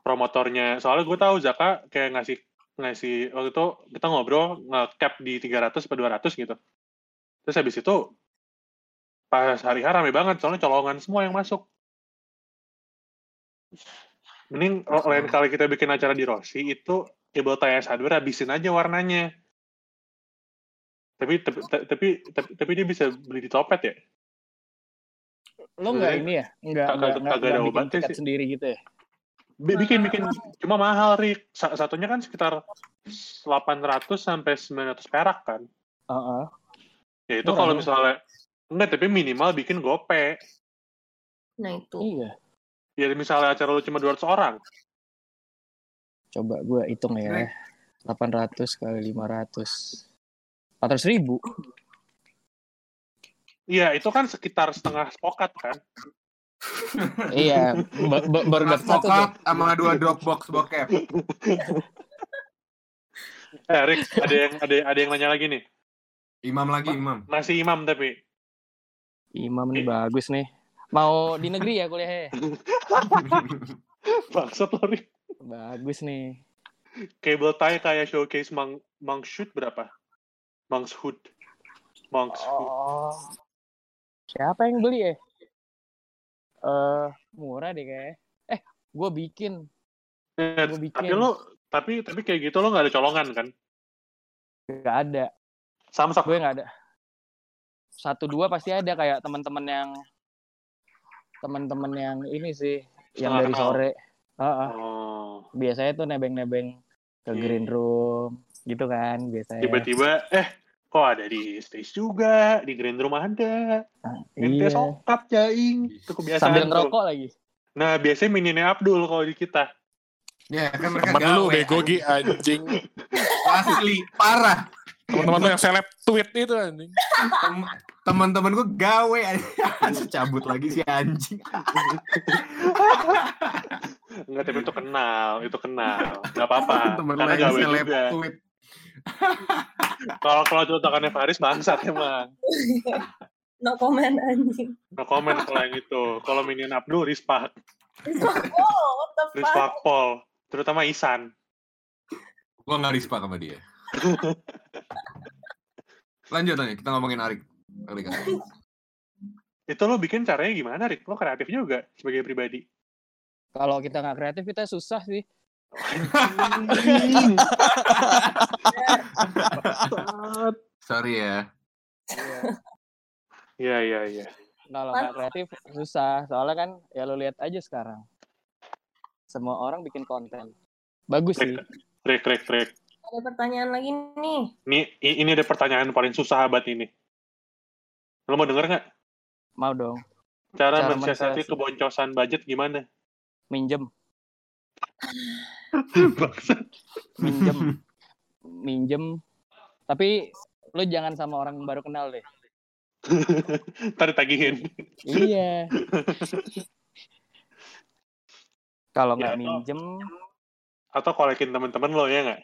promotornya. Soalnya gue tahu Zaka kayak ngasih ngasih waktu itu kita ngobrol nge-cap di 300 atau 200 gitu. Terus habis itu pas hari hari rame banget soalnya colongan semua yang masuk. Mending ro- lain kali kita bikin acara di Rossi itu cable tie hardware habisin aja warnanya tapi tapi tapi tapi, tapi dia bisa beli di Topet ya Lo nggak ini ya? Nggak, nggak, ada obatnya sih. sendiri gitu ya? Bi- bikin bikin cuma mahal Rik Sa- satunya kan sekitar 800 sampai 900 perak kan Heeh. Ya itu kalau misalnya enggak tapi minimal bikin gope Nah itu. Iya. ya misalnya acara lu cuma 200 orang Coba gue hitung ya. 800 kali 500. 400 ribu. iya itu kan sekitar setengah spokat kan *laughs* iya. ba- ba- baru dapat satu sama dua Dropbox bokep. eh Rik ada yang ada ada yang nanya lagi nih Imam lagi, Imam. masih imam tapi Imam nih bagus nih. Mau di negeri ya kuliahnya? *laughs* bangsat lo Rik Bagus nih. cable tie kayak showcase Mang Mang Shoot berapa Mang's Hood Mang's Hood Oh. Siapa yang beli ya? Eh, murah deh kayak. Eh, gue bikin. Eh, Gua bikin. tapi lo tapi tapi kayak gitu lo nggak ada colongan kan Gak ada. Samsak Gue nggak ada. Satu dua pasti ada kayak teman-teman yang teman-teman yang ini sih yang dari sore. Heeh. oh biasanya tuh nebeng-nebeng ke Iya. green room gitu kan biasanya. tiba-tiba eh kok ada di stage juga di green room ada ente Iya. sokap jaing itu kebiasaan Sambil ngerokok lagi. nah biasanya mininnya Abdul kalau di kita Ya kan mereka Temen lu bego Gi anjing. *laughs* Asli, parah. Teman-teman yang seleb tweet itu anjing. Tem- Teman-teman gue gawe. *laughs* Cabut lagi si anjing. enggak tapi itu kenal itu kenal nggak apa-apa Temen karena gawe seleb juga tweet. kalau kalau contohkannya Faris bangsat emang No comment anjing. no comment kalau yang itu kalau minion Abdul respect Oh, what the fuck? respect Paul terutama Isan Gue gak rispa sama dia. Lanjut nih, kita ngomongin Arik. Kali kan. itu lo bikin caranya gimana Rik lo kreatif juga sebagai pribadi Kalau kita nggak kreatif kita susah sih. Sorry ya. Iya iya iya. Kalau nggak kreatif susah. Soalnya kan ya lo lihat aja sekarang. Semua orang bikin konten. Bagus sih. Rek rek rek. Ada pertanyaan lagi nih. Ini ini ada pertanyaan paling susah abad ini. Lo mau denger nggak? Mau dong. Cara, Cara mensiasati keboncosan budget gimana? Minjem, *laughs* minjem, minjem. Tapi lu jangan sama orang yang baru kenal deh. *laughs* Ntar ditagihin. Iya. *laughs* Kalau nggak Ya, minjem, Atau kolekin teman-teman lo ya nggak?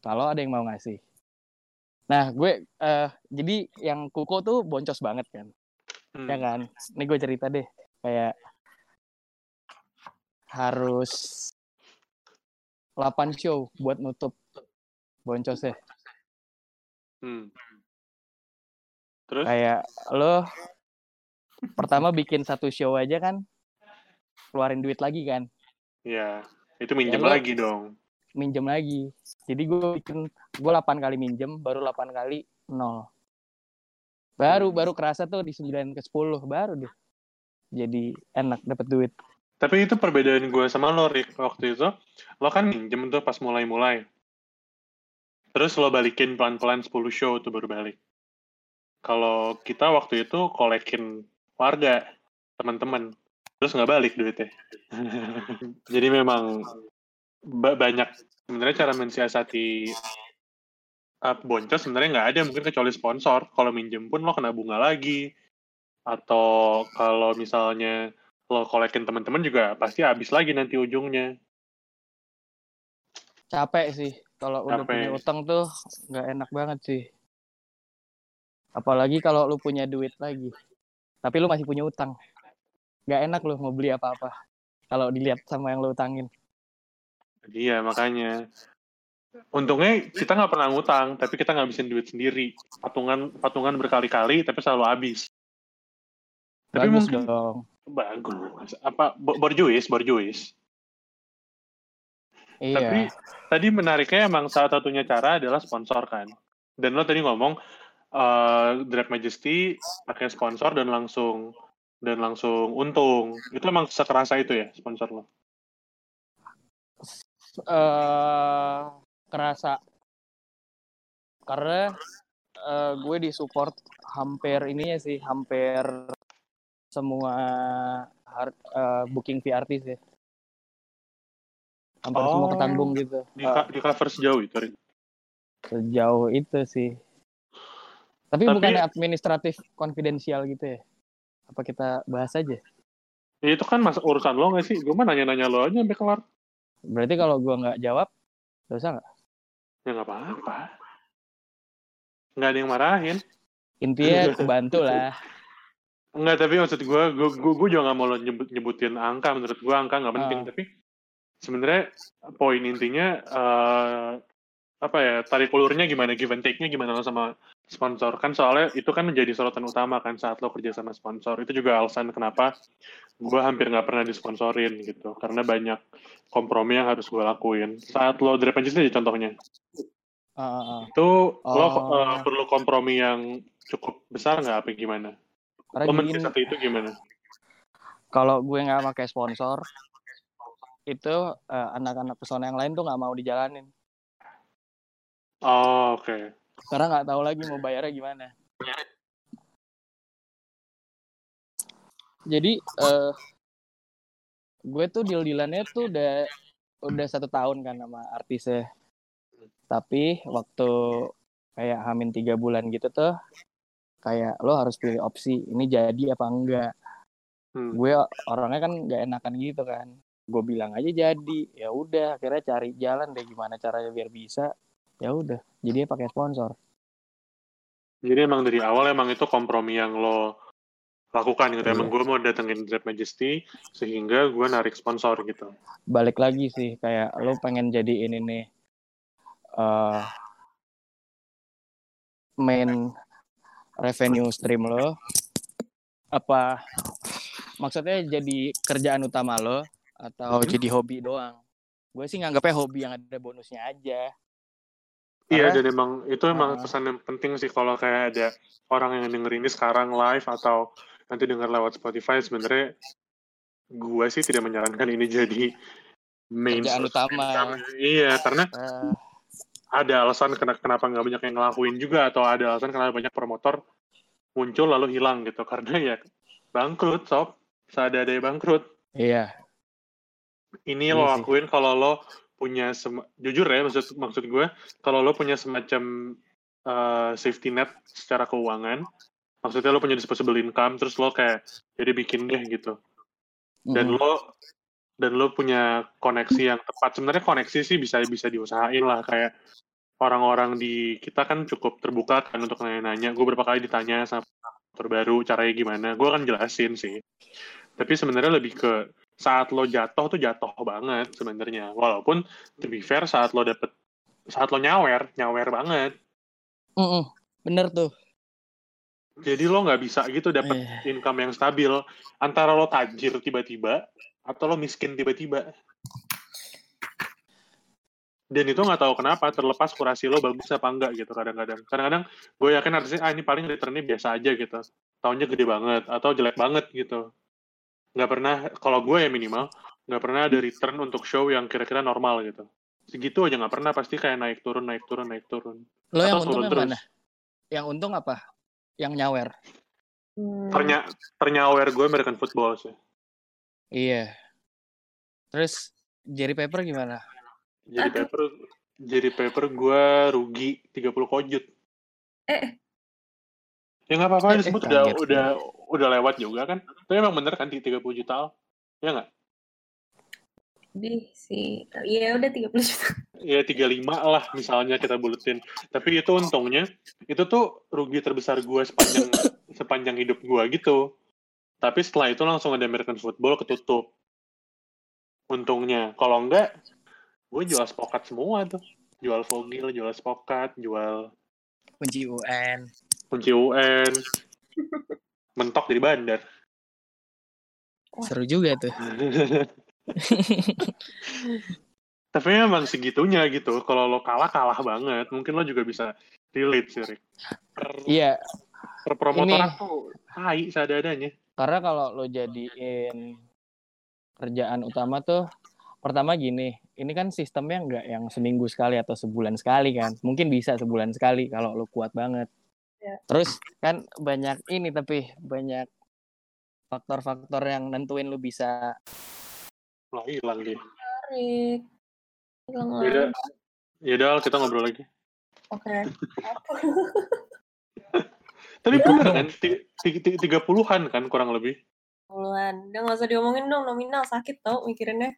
Kalau ada yang mau ngasih. Nah, gue eh jadi yang kuko tuh boncos banget kan. Hmm. Ya kan? Ini gue cerita deh. Kayak harus 8 show buat nutup boncosnya. Hmm. Terus? Kayak lo pertama bikin satu show aja kan keluarin duit lagi kan Ya, itu minjem Ya, lo- lagi dong. Minjem lagi jadi gue bikin gue 8 kali minjem baru 8 kali nol baru Hmm. baru kerasa tuh di 9 ke 10 baru deh jadi enak dapet duit Tapi itu perbedaan gue sama lo, Rick. Waktu itu, lo kan minjem tuh pas mulai-mulai. Terus lo balikin pelan-pelan 10 show tuh baru balik. Kalau kita waktu itu kolekin warga, teman-teman. Terus nggak balik duitnya. *laughs* Jadi memang ba- banyak sebenarnya cara mensiasati uh, boncos sebenarnya nggak ada mungkin kecuali sponsor. Kalau minjem pun lo kena bunga lagi. Atau kalau misalnya lo kolekin teman-teman juga pasti habis lagi nanti ujungnya. capek sih. Kalau udah punya utang tuh nggak enak banget sih. Apalagi kalau lu punya duit lagi. Tapi lu masih punya utang. Nggak enak lu mau beli apa-apa. Kalau dilihat sama yang lu utangin Iya makanya. Untungnya kita nggak pernah ngutang, tapi kita ngabisin duit sendiri. Patungan patungan berkali-kali, tapi selalu habis. Tapi bagus mungkin dong bagus. Apa bo- borjuis, borjuis. iya Tapi tadi menariknya emang salah satunya cara adalah sponsor kan. Dan lo tadi ngomong eh Drag Majesty pakai sponsor dan langsung dan langsung untung. Itu emang sekerasa itu ya sponsor lo. Eh kerasa karena eh, gue disupport hampir ini ya sih hampir semua har- eh, booking artis ya hampir semua Oh. ketanggung gitu Di, ka- di cover sejauh itu. Sejauh itu sih tapi, Tapi- bukan administratif konfidensial gitu ya apa kita bahas aja Ya, itu kan mas urusan lo nggak sih? Gue mah nanya-nanya lo aja sampai kelar. Berarti kalau gue nggak jawab dosa nggak Ya nggak apa-apa. Nggak ada yang marahin. intinya *laughs* kebantu lah Enggak, tapi maksud gue, gue, gue, gue juga nggak mau nyebut, nyebutin angka. Menurut gue angka nggak penting. Ah. Tapi sebenarnya poin intinya eh, apa ya tarik ulurnya gimana, give and take-nya gimana lo sama sponsor. Kan soalnya itu kan menjadi sorotan utama kan saat lo kerja sama sponsor. Itu juga alasan kenapa gue hampir nggak pernah disponsorin gitu. Karena banyak kompromi yang harus gue lakuin. Saat lo drip aja sih contohnya. Ah. itu lo Oh. eh, perlu kompromi yang cukup besar nggak apa gimana? Lo mensiasati itu gimana? kalau gue nggak pakai sponsor itu eh, anak-anak pesona yang lain tuh nggak mau dijalanin. Oh, oke karena nggak tahu lagi mau bayarnya gimana. Jadi eh gue tuh deal dealannya tuh udah udah satu tahun kan sama artisnya. Tapi waktu kayak hamin tiga bulan gitu tuh kayak lo harus pilih opsi ini jadi apa enggak. Hmm. gue orangnya kan nggak enakan gitu kan. Gue bilang aja jadi ya udah akhirnya cari jalan deh gimana caranya biar bisa ya udah jadinya pakai sponsor. Jadi emang dari awal emang itu kompromi yang lo lakukan gitu. Iya. emang gue mau datengin Drip Majesty sehingga gue narik sponsor gitu. Balik lagi sih kayak lo pengen jadi ini nih eh main revenue stream lo. Apa maksudnya jadi kerjaan utama lo atau Mhm. jadi hobi doang? Gue sih nganggapnya hobi yang ada bonusnya aja Iya, dan emang itu emang Ah. pesan yang penting sih kalau kayak ada orang yang denger ini sekarang live atau nanti denger lewat Spotify sebenarnya gue sih tidak menyarankan ini jadi main Kerjaan utama. income. Iya, karena Eh, ada alasan kena- kenapa nggak banyak yang ngelakuin juga atau ada alasan kenapa banyak promotor muncul lalu hilang gitu karena ya bangkrut sob seadanya bangkrut Iya. ini Iya lo lakuin kalau lo punya sem- jujur ya maksud maksud gue kalau lo punya semacam uh, safety net secara keuangan maksudnya lo punya disposable income terus lo kayak jadi bikin deh gitu. Dan Mm-mm. lo dan lo punya koneksi yang tepat. Sebenarnya koneksi sih bisa bisa diusahain lah kayak orang-orang di kita kan cukup terbuka kan untuk nanya-nanya. Gue berapa kali ditanya sama terbaru caranya gimana. Gue akan jelasin sih. Tapi sebenarnya lebih ke saat lo jatuh tuh jatuh banget sebenarnya. Walaupun to be fair saat lo dapet saat lo nyawer nyawer banget. Mm-mm. Bener tuh. jadi lo nggak bisa gitu dapet Eh, income yang stabil. Antara lo tajir tiba-tiba atau lo miskin tiba-tiba. Dan itu nggak tahu kenapa terlepas kurasi lo bagus apa enggak gitu kadang-kadang. Kadang-kadang gue yakin artisnya ah ini paling returnnya biasa aja gitu. Tahunnya gede banget atau jelek banget gitu nggak pernah kalau gue ya minimal nggak pernah ada return untuk show yang kira-kira normal gitu segitu aja nggak pernah pasti kayak naik turun naik turun naik turun Lo yang Atau untung yang terus. mana? Yang untung apa? Yang nyawer. Hmm, Ternya, ternyawer gue American football sih Iya. Terus Jerry Pepper gimana? jadi Aduh. paper jadi paper gue rugi 30 kojut Eh. ya nggak apa-apa Eh, ini semua eh, udah udah udah lewat juga kan. Tapi emang bener kan di 30 juta Al? ya nggak? Di si Iya udah 30 juta. ya 35 lah misalnya kita buletin. Tapi itu untungnya itu tuh rugi terbesar gue sepanjang *laughs* sepanjang hidup gue gitu. Tapi setelah itu langsung ada American football ketutup. Untungnya. Kalau enggak gue jual spokat semua tuh. Jual fogil jual spokat jual Kunci UN. kunci UN *laughs* mentok dari bandar. Seru juga tuh. *laughs* tapi emang segitunya gitu. Kalau lo kalah kalah banget. Mungkin lo juga bisa relate sih Rick. Per, Iya, per promotoran Ini- tuh tai seadanya. Karena kalau lo jadiin kerjaan utama tuh pertama gini, ini kan sistemnya nggak yang seminggu sekali atau sebulan sekali kan. Mungkin bisa sebulan sekali kalau lo kuat banget. Ya. Terus kan banyak ini tapi banyak faktor-faktor yang nentuin lo bisa lo hilang dia Tarik. Hilang Yaudah. lagi. ya udah kita ngobrol lagi Oke. tapi bener kan ti- ti- ti- tiga puluhan kan kurang lebih Puluhan. Udah nggak usah diomongin dong nominal sakit tau mikirinnya.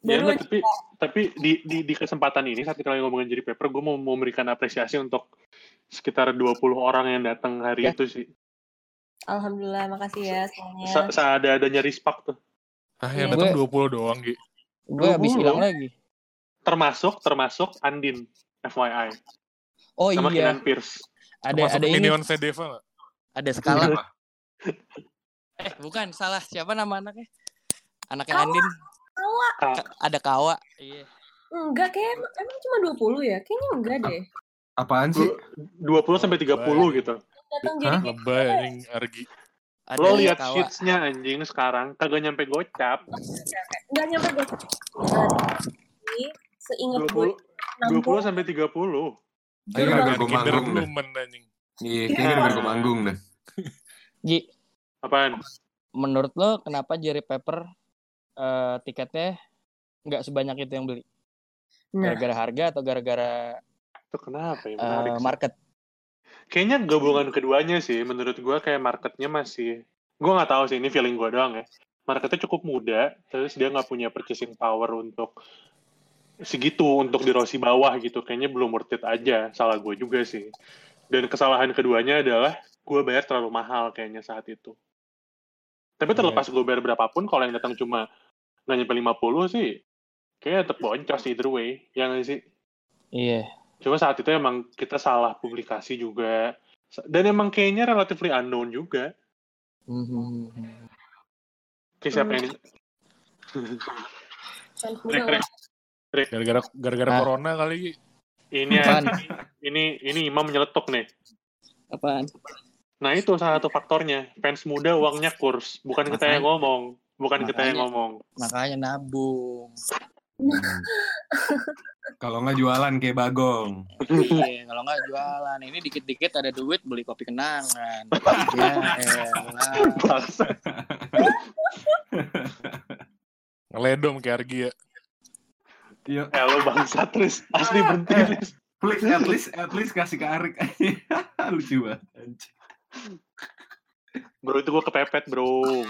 Ya enggak, tapi tapi di, di di kesempatan ini saat kita lagi ngomongin jadi paper gue mau memberikan apresiasi untuk sekitar 20 orang yang datang hari Ya. itu sih Alhamdulillah makasih ya semuanya. Sa- seada-adanya respect tuh Ah, yang Iya. datang 20 doang, Gi. gue habis 20. hilang lagi. termasuk termasuk Andin FYI Oh sama iya, Kinan Pierce ada Termasuk ada ini, Minion Sedeva nggak? ada skala. Kenapa? eh, bukan, salah. Siapa nama anaknya? Anaknya. Andin. Ka- Ka- ada Kawa. Iya. Enggak kayak em- emang cuma 20 ya? Kayaknya enggak deh. Apaan sih? 20 sampai 30 gitu Datang jadi Lebay anjing Argi. Ada lo lihat Kawa. sheets-nya anjing sekarang kagak nyampe gocap enggak nyampe gue. Jadi seingat gue 20 20 sampai 30 Kayaknya Bener gara-gara gue manggung dah. Iya, kayaknya gara-gara gue manggung dah. Ji, apaan menurut lo kenapa Jerry Pepper eh, tiketnya nggak sebanyak itu yang beli? Nah, Gara-gara harga atau gara-gara itu kenapa ya? eh, menarik sih. market? kayaknya gabungan keduanya sih menurut gua kayak marketnya masih gua nggak tahu sih ini feeling gua doang ya. Marketnya cukup muda terus dia nggak punya purchasing power untuk segitu untuk di Rossi bawah gitu. Kayaknya belum worth it aja salah gue juga sih. Dan kesalahan keduanya adalah gue bayar terlalu mahal kayaknya saat itu. Tapi terlepas gue bayar berapapun kalau yang datang cuma nggak nyampe 50 sih kayaknya tetap boncos either way ya nggak sih Iya. Cuma saat itu emang kita salah publikasi juga. Dan emang kayaknya relatively unknown juga. Mhm. Kayak siapa yang... Rick, Rick, Gara-gara gara-gara Ah. corona kali Gi. ini Apaan? ini ini Imam menyeletuk nih. Apaan? Nah itu salah satu faktornya. Fans muda uangnya kurs. Bukan kita yang ngomong. Bukan kita yang Makanya. ngomong. Makanya nabung. *laughs* Kalau nggak jualan kayak bagong. Iya, kalau nggak jualan. Ini dikit-dikit ada duit beli kopi kenangan. *laughs* ya elah. Ngeledom kayak Argi ya. Iya. Eh lo bangsa Tris. Asli berhenti Eh. Tris. Please, at least, at least kasih ke Arik. *laughs* Lucu banget. Bro itu gue kepepet bro.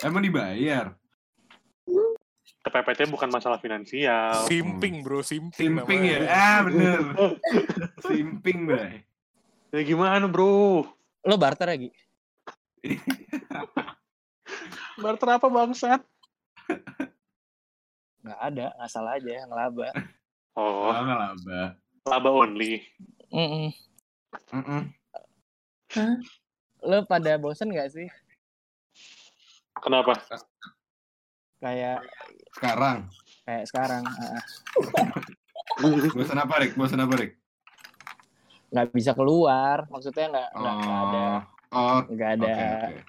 Emang dibayar? Kepepetnya bukan masalah finansial. Simping bro, simping. Simping ya? Ah, bener. Simping, Bray. *laughs* Ya gimana bro? Lo barter lagi? *laughs* Barter apa bangsat? Nggak ada, nggak salah aja ngelaba. Oh, Oh, nggak laba. laba only. Mm-mm. Mm-mm. Lo pada bosen nggak sih? Kenapa? Kayak Sekarang. kayak sekarang Bosan apa, Rik? Bosan apa, Rik? nggak bisa keluar. Maksudnya nggak nggak nggak ada Oh, nggak ada.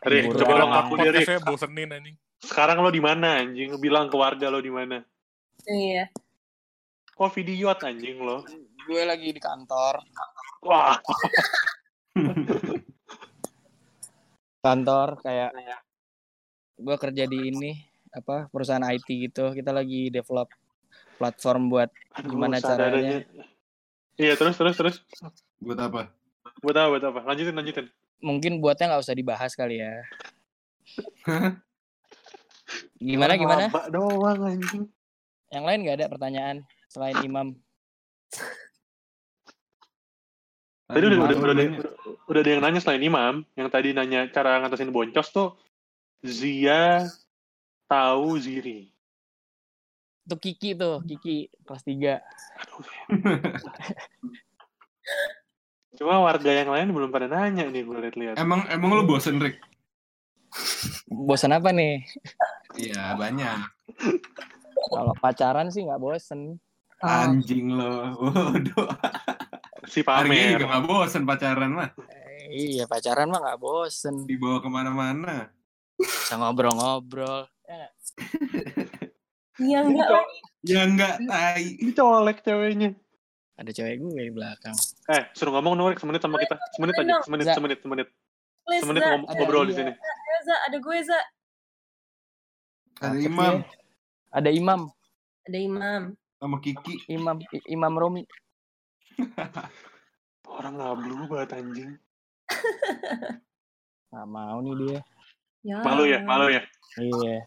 Rik, hiburan. coba lo ngaku deh, Rik. Podcastnya bosenin anjing. Sekarang lo di mana anjing? Bilang ke warga lo di mana? Iya. Kok video anjing lo? Gue lagi di kantor. Wah, Kantor kayak gue kerja di ini apa perusahaan IT gitu. Kita lagi develop platform buat aduh, Gimana seadanya. Iya, terus terus terus. Buat apa? Buat apa? Buat apa? Lanjutin, lanjutin. mungkin buatnya nggak usah dibahas kali ya. Gimana gimana? doang anjing. Yang lain nggak ada pertanyaan selain Imam. Tadi udah, udah, udah, nanya. udah ada yang nanya selain Imam, yang tadi nanya cara ngatasin boncos tuh Zia tahu Ziri. Itu Kiki tuh, Kiki kelas 3. Aduh. *laughs* Cuma warga yang lain belum pada nanya nih gue lihat-lihat. Emang emang lu bosen, Rik? Bosan apa nih? Iya, banyak. Kalau pacaran sih nggak bosen. Anjing lo. Waduh. Si Harganya pamer. juga gak bosen pacaran mah. Eh, iya pacaran mah nggak bosen. Dibawa ke mana-mana. Bisa ngobrol-ngobrol. Ya nggak? Iya enggak lah. Ya enggak, tai. Dicolek ceweknya. Ada cewek gue di belakang. Eh, suruh ngomong Nurik semenit sama kita. Semenit aja, semenit, semenit, semenit. Semenit ngobrol di iya. sini. Ada Za, ada gue Za. Ada Imam ya. Ada Imam, Ada Imam. sama Kiki. Imam, Imam Romi. Orang ngablu banget anjing. Nggak mau nih dia. Ya. Malu ya, malu ya. Iya.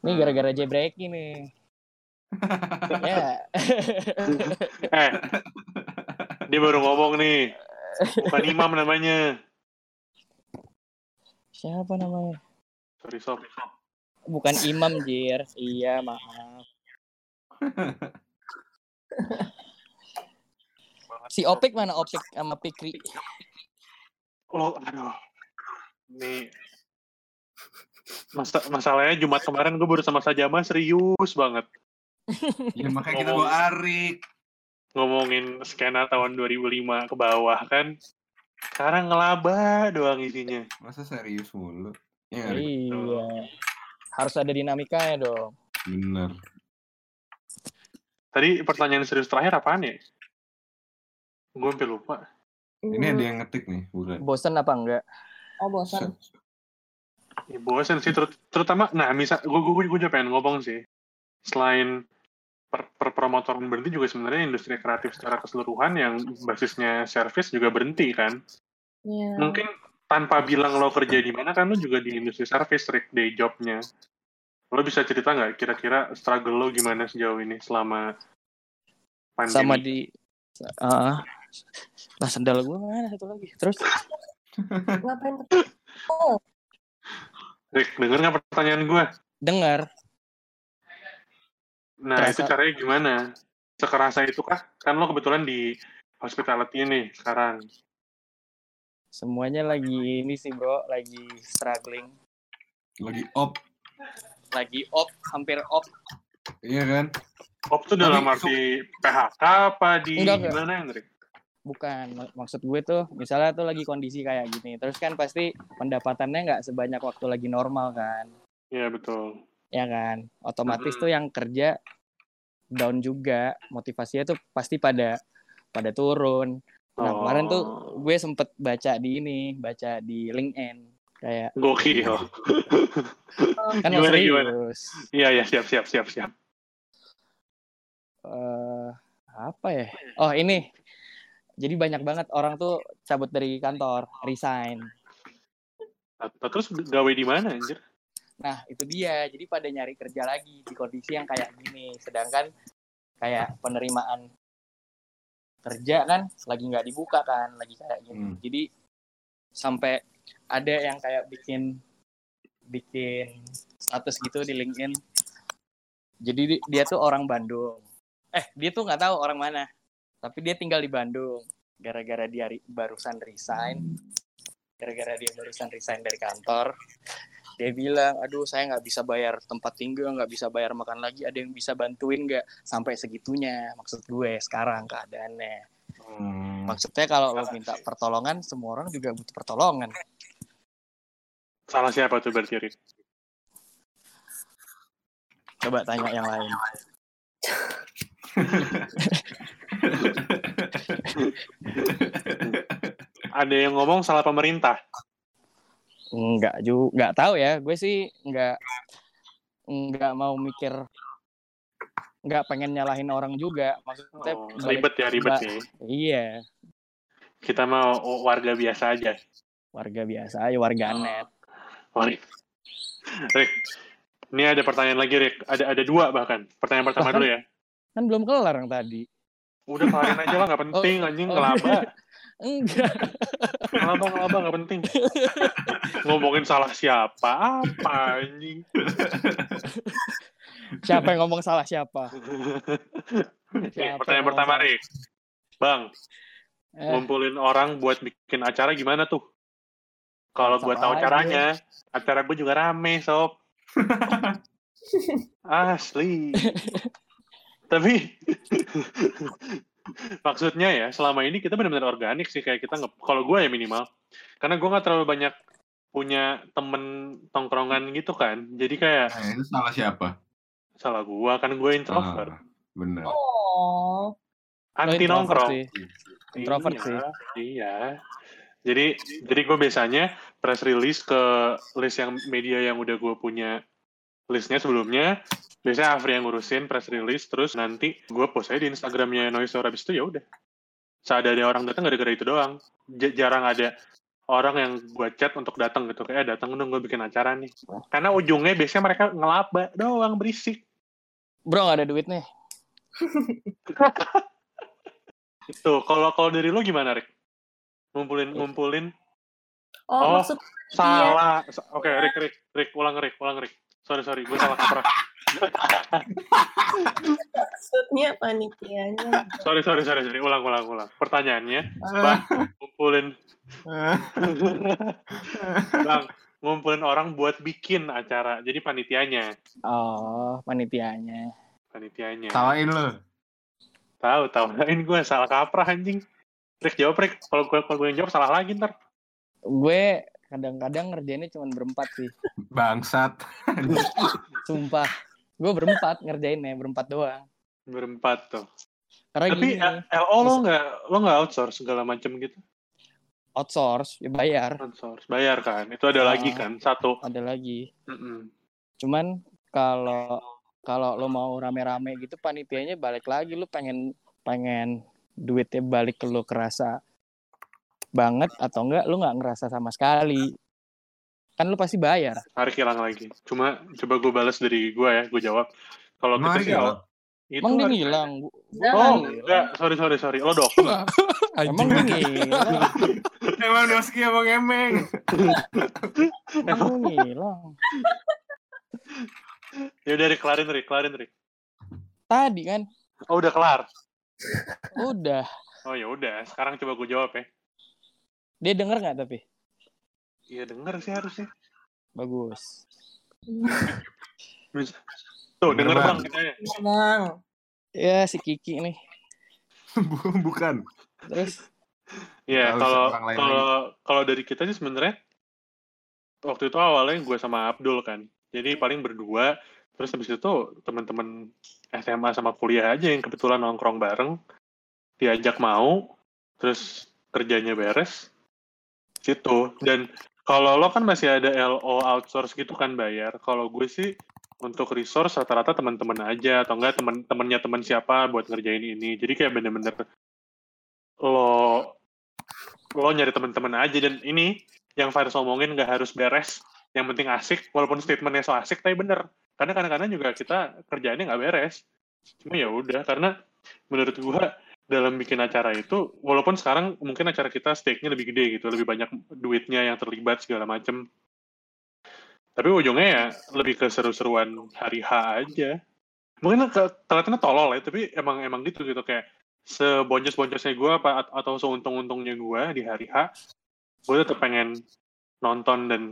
Ini gara-gara jebreki nih. ya. *laughs* Eh, dia baru ngomong nih. Bukan Imam namanya. Siapa namanya? Sorry, sob. Bukan Imam, Jir. Iya, maaf. *laughs* Si Opik mana Opik sama Pikri? Lo, aduh. Nih. Masa, masalahnya Jumat kemarin gue baru sama Sajama serius banget. Ya makanya kita bawa Arik. Ngomongin skena tahun 2005 ke bawah kan. Sekarang ngelaba doang isinya. Masa serius mulu? Ya, Rik. Iya. Harus ada dinamikanya dong. bener. Tadi pertanyaan serius terakhir apaan ya? Gue hampir lupa. Ini ada yang ngetik nih, bukan? Bosen apa enggak? Oh, bosan. Ya, bosen sih, terut- terutama, nah misal, gue gue gue juga pengen ngomong sih, selain per, per promotoran berhenti juga sebenarnya industri kreatif secara keseluruhan yang basisnya service juga berhenti kan. Iya. Mungkin tanpa bilang lo kerja di mana kan lo juga di industri service, Rick, day jobnya. Lo bisa cerita nggak kira-kira struggle lo gimana sejauh ini selama pandemi? Sama di Ah. Nah, sendal gue mana satu lagi? Terus Ngapain? Oh, Rick, denger nggak pertanyaan gue? dengar Nah, Kerasa. itu caranya gimana? Sekerasa itu kah? Kan lo kebetulan di hospitality nih sekarang. semuanya lagi ini sih, Bro, lagi struggling. Lagi op. Lagi op, hampir op. Iya kan? Op tuh dalam Tapi- arti PHK apa di Enggak, enggak. gimana Hendrik? Bukan, mak- maksud gue tuh misalnya tuh lagi kondisi kayak gini. Terus kan pasti pendapatannya nggak sebanyak waktu lagi normal kan. Iya betul. Ya kan? Otomatis Mhm. tuh yang kerja down juga motivasinya tuh pasti pada pada turun nah kemarin tuh Oh. gue sempet baca di ini baca di LinkedIn kayak Gokil. *laughs* kan Gimana, serius gimana? Iya, iya, siap, siap, siap, siap. eh apa ya? Oh ini. Jadi banyak banget orang tuh cabut dari kantor, resign. Terus gawe di mana, anjir? Nah itu dia. Jadi pada nyari kerja lagi di kondisi yang kayak gini. Sedangkan kayak penerimaan kerja kan lagi nggak dibuka kan, lagi kayak gini. Hmm. Jadi sampai ada yang kayak bikin bikin status gitu di LinkedIn. Jadi di- dia tuh orang Bandung. Eh, dia tuh nggak tahu orang mana. Tapi dia tinggal di Bandung. Gara-gara dia barusan resign. Gara-gara dia barusan resign dari kantor. Dia bilang, aduh saya nggak bisa bayar tempat tinggal, nggak bisa bayar makan lagi. Ada yang bisa bantuin nggak? Sampai segitunya. Maksud gue sekarang keadaannya. Hmm. Maksudnya kalau lo minta pertolongan, semua orang juga butuh pertolongan. Salah siapa tuh berarti? Coba tanya yang lain. *laughs* Ada yang ngomong salah pemerintah. Enggak juga, enggak tahu ya. Gue sih enggak enggak mau mikir enggak pengen nyalahin orang juga. Maksudnya Oh, ribet ya, ribet nih. Iya, Kita mau warga biasa aja. warga biasa aja, warga net. Oh, Rik. Rik, ini ada pertanyaan lagi, Rik. Ada ada dua bahkan. Pertanyaan pertama Bahkan- dulu ya. Kan belum kelar yang tadi. Udah kelarin aja lah, nggak penting. Anjing, oh, ngelaba. Enggak. Ngelaba, ngelaba, nggak penting. Ngomongin salah siapa? Apa, anjing? Siapa yang ngomong salah siapa? Nih, Siapa pertanyaan pertama, ngomong Rik. Bang, Eh, ngumpulin orang buat bikin acara gimana tuh? Kalau gue tahu aja. caranya, acara gue juga rame, sob. *laughs* Asli. Tapi *laughs* maksudnya ya, selama ini kita benar-benar organik sih kayak kita nge- kalau gue ya minimal. Karena gue nggak terlalu banyak punya temen tongkrongan gitu kan. Jadi kayak Nah, itu salah siapa? salah gue kan gue introvert, Ah, bener. Oh. anti introvert nongkrong. sih. Introvert iya, sih. Iya. Jadi jadi gue biasanya press release ke list yang media yang udah gue punya listnya sebelumnya. Biasanya Afri yang ngurusin press release, terus nanti gue post aja di Instagramnya Noiser habis itu ya udah. Saat ada orang datang gara-gara itu doang. J- jarang ada orang yang gue chat untuk datang gitu kayak "Eh, datang dong gue bikin acara nih. Karena ujungnya biasanya mereka ngelaba doang berisik. Bro, gak ada duit nih. Itu kalau kalau dari lo gimana, Rick? Ngumpulin ngumpulin Oh, Oh. maksud Salah. Sa- Oke, Rick, Rick, Rick, ulang Rick, ulang Rick. Sorry, sorry, gue salah kaprah. Maksudnya panitianya. sorry, sorry, sorry, sorry, ulang, ulang, ulang. Pertanyaannya, Bang, ngumpulin, *laughs* Bang, ngumpulin orang buat bikin acara. Jadi panitianya, Oh, panitianya. panitianya. Salahin lo. Tahu, tahu. Ini gue salah kaprah anjing. Rick jawab, Rick. Kalau gue kalau gue yang jawab salah lagi ntar. Gue kadang-kadang ngerjainnya cuma berempat sih. Bangsat. Sumpah. Gue berempat ngerjainnya, berempat doang. Berempat tuh. Karena Tapi gini, eh, LO lo nggak lo nggak outsource segala macam gitu? outsource, ya bayar. Outsource, bayar kan? Itu ada Ah. lagi kan? Satu. Ada lagi. Mm-mm. Cuman kalau kalau lo mau rame-rame gitu panitianya balik lagi lu pengen pengen duitnya balik ke lo kerasa banget atau enggak lu nggak ngerasa sama sekali kan lu pasti bayar Tarik hilang lagi. Cuma coba gue balas dari gue ya, gue jawab. Kalau kita sih, hilang? itu emang dia ngilang. Oh, Ngilang. enggak. Sorry, sorry, sorry. Lo dokter. *laughs* emang dia ngilang *laughs* Emang Doski *laughs* emang emeng. emang ngilang ya udah, kelarin, Rick. Kelarin, Rick. tadi kan Oh, udah kelar. udah Oh, ya udah. Sekarang coba gue jawab ya. dia denger nggak tapi Iya, denger sih harusnya. bagus. *laughs* Tuh, denger, Denger, Bang. Bang. katanya. Bang. ya si Kiki nih *laughs* Bukan. terus Iya, Tahu kalau kalau kalau dari kita sih sebenarnya waktu itu awalnya gue sama Abdul kan. Jadi paling berdua, terus habis itu teman-teman SMA sama kuliah aja yang kebetulan nongkrong bareng diajak mau terus kerjanya beres situ dan kalau lo kan masih ada LO outsource gitu kan bayar. Kalau gue sih untuk resource rata-rata teman-teman aja atau enggak teman-temannya teman siapa buat ngerjain ini. Jadi kayak bener-bener lo lo nyari teman-teman aja. Dan ini yang Faris omongin nggak harus beres. Yang penting asik walaupun statementnya so asik tapi bener. Karena kadang-kadang juga kita kerjaannya nggak beres. Cuma ya udah karena menurut gua dalam bikin acara itu walaupun sekarang mungkin acara kita stake-nya lebih gede gitu lebih banyak duitnya yang terlibat segala macem. Tapi ujungnya ya lebih ke seru-seruan hari H aja. Mungkin ternyata tolol ya tapi emang emang gitu gitu kayak sebonjos-bonjosnya gue apa atau seuntung-untungnya gue di hari H gue tetap pengen nonton dan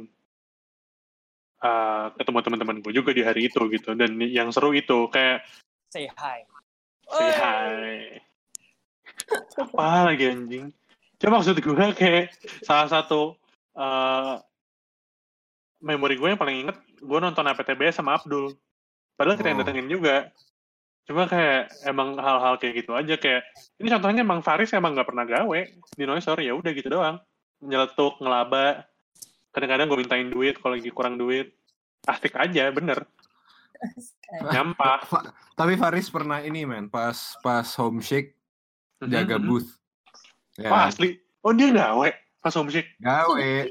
uh, ketemu teman-teman gue juga di hari itu gitu. Dan yang seru itu kayak say hi. Say hi apa lagi anjing. Cuma maksud gue kayak salah satu uh, memori gue yang paling inget gue nonton APTB sama Abdul. Padahal kita yang oh. datengin juga. Cuma kayak emang hal-hal kayak gitu aja kayak ini contohnya emang Faris emang nggak pernah gawe di Noisor ya udah gitu doang. Nyeletuk ngelaba. Kadang-kadang gue mintain duit kalau lagi kurang duit. Asik aja bener. *laughs* Nyampah. Tapi Faris pernah ini men pas pas homesick jaga mm-hmm. booth ya. oh asli oh dia gawe pas homesick gawe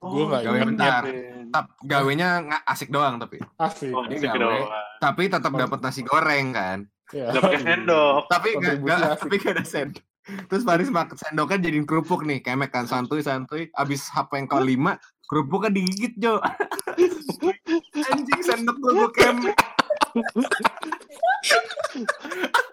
Oh, gue gak gawe bentar. Tetap gawenya nggak asik doang tapi. Asik. Oh, dia gawe. Doang. Tapi tetap dapat nasi goreng kan. Ya. Dapat sendok. Tapi gak, tapi gak ada sendok. Terus Faris makan sendoknya jadiin kerupuk nih, kemek kan santuy santuy. Abis apa yang kelima, kerupuk kan digigit Jo. *laughs* Anjing sendok gue kemek. *laughs*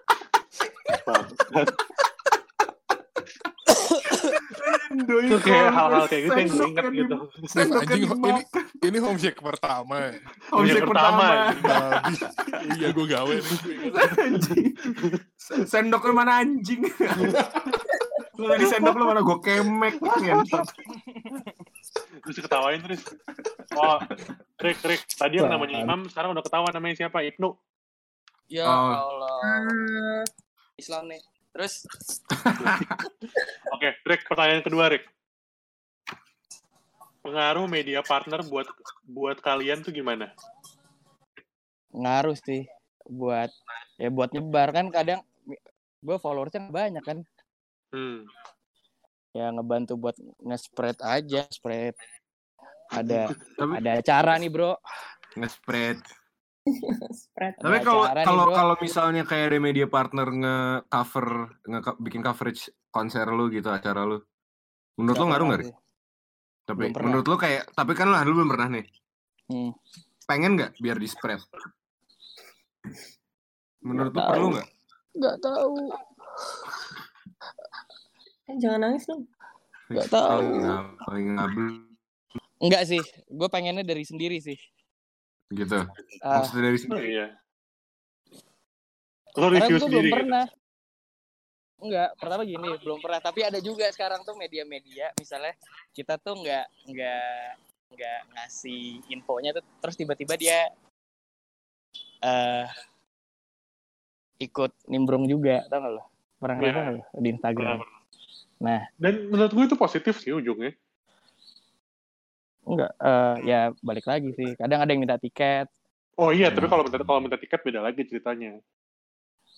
itu kayak hal-hal kayak gitu yang gue inget gitu. *laughs* Anjing, ini, ini homesick pertama ya? Homesick pertama. *laughs* iya, gue gawe nih. Sendok lu mana anjing? lu lagi sendok lu mana gue kemek. Terus ketawain terus. Oh, Rick, Rick. Tadi yang namanya Imam, sekarang udah ketawa namanya siapa? Ibnu. Ya oh. Allah. Islam nih. Terus? *laughs* Oke, okay, Rick, pertanyaan kedua, Rick. Pengaruh media partner buat buat kalian tuh gimana? Ngaruh sih buat ya buat nyebar kan kadang gue followersnya banyak kan. Hmm. Ya ngebantu buat nge-spread aja, spread. Ada ada acara nih, Bro. Nge-spread *laughs* tapi kalau kalau kalau misalnya kayak ada media partner nge-cover nge bikin coverage konser lu gitu acara lu. Menurut lu ngaruh nggak? Tapi menurut lu kayak tapi kan lah lu belum pernah nih. Hmm. Pengen nggak biar di spread? Menurut lu perlu nggak? Nggak tahu. Eh, jangan nangis dong. Nggak tahu. Enggak sih, gue pengennya dari sendiri sih gitu uh, maksudnya dari sini oh, iya lo review sendiri belum gitu? pernah Enggak, pertama gini, belum pernah. Tapi ada juga sekarang tuh media-media, misalnya kita tuh enggak enggak enggak ngasih infonya tuh, terus tiba-tiba dia uh, ikut nimbrung juga, tau gak lo? Pernah ya. lo di Instagram? Pernah. Nah, dan menurut gue itu positif sih ujungnya. Enggak, uh, ya balik lagi sih. Kadang ada yang minta tiket. Oh iya, tapi kalau minta kalau minta tiket beda lagi ceritanya.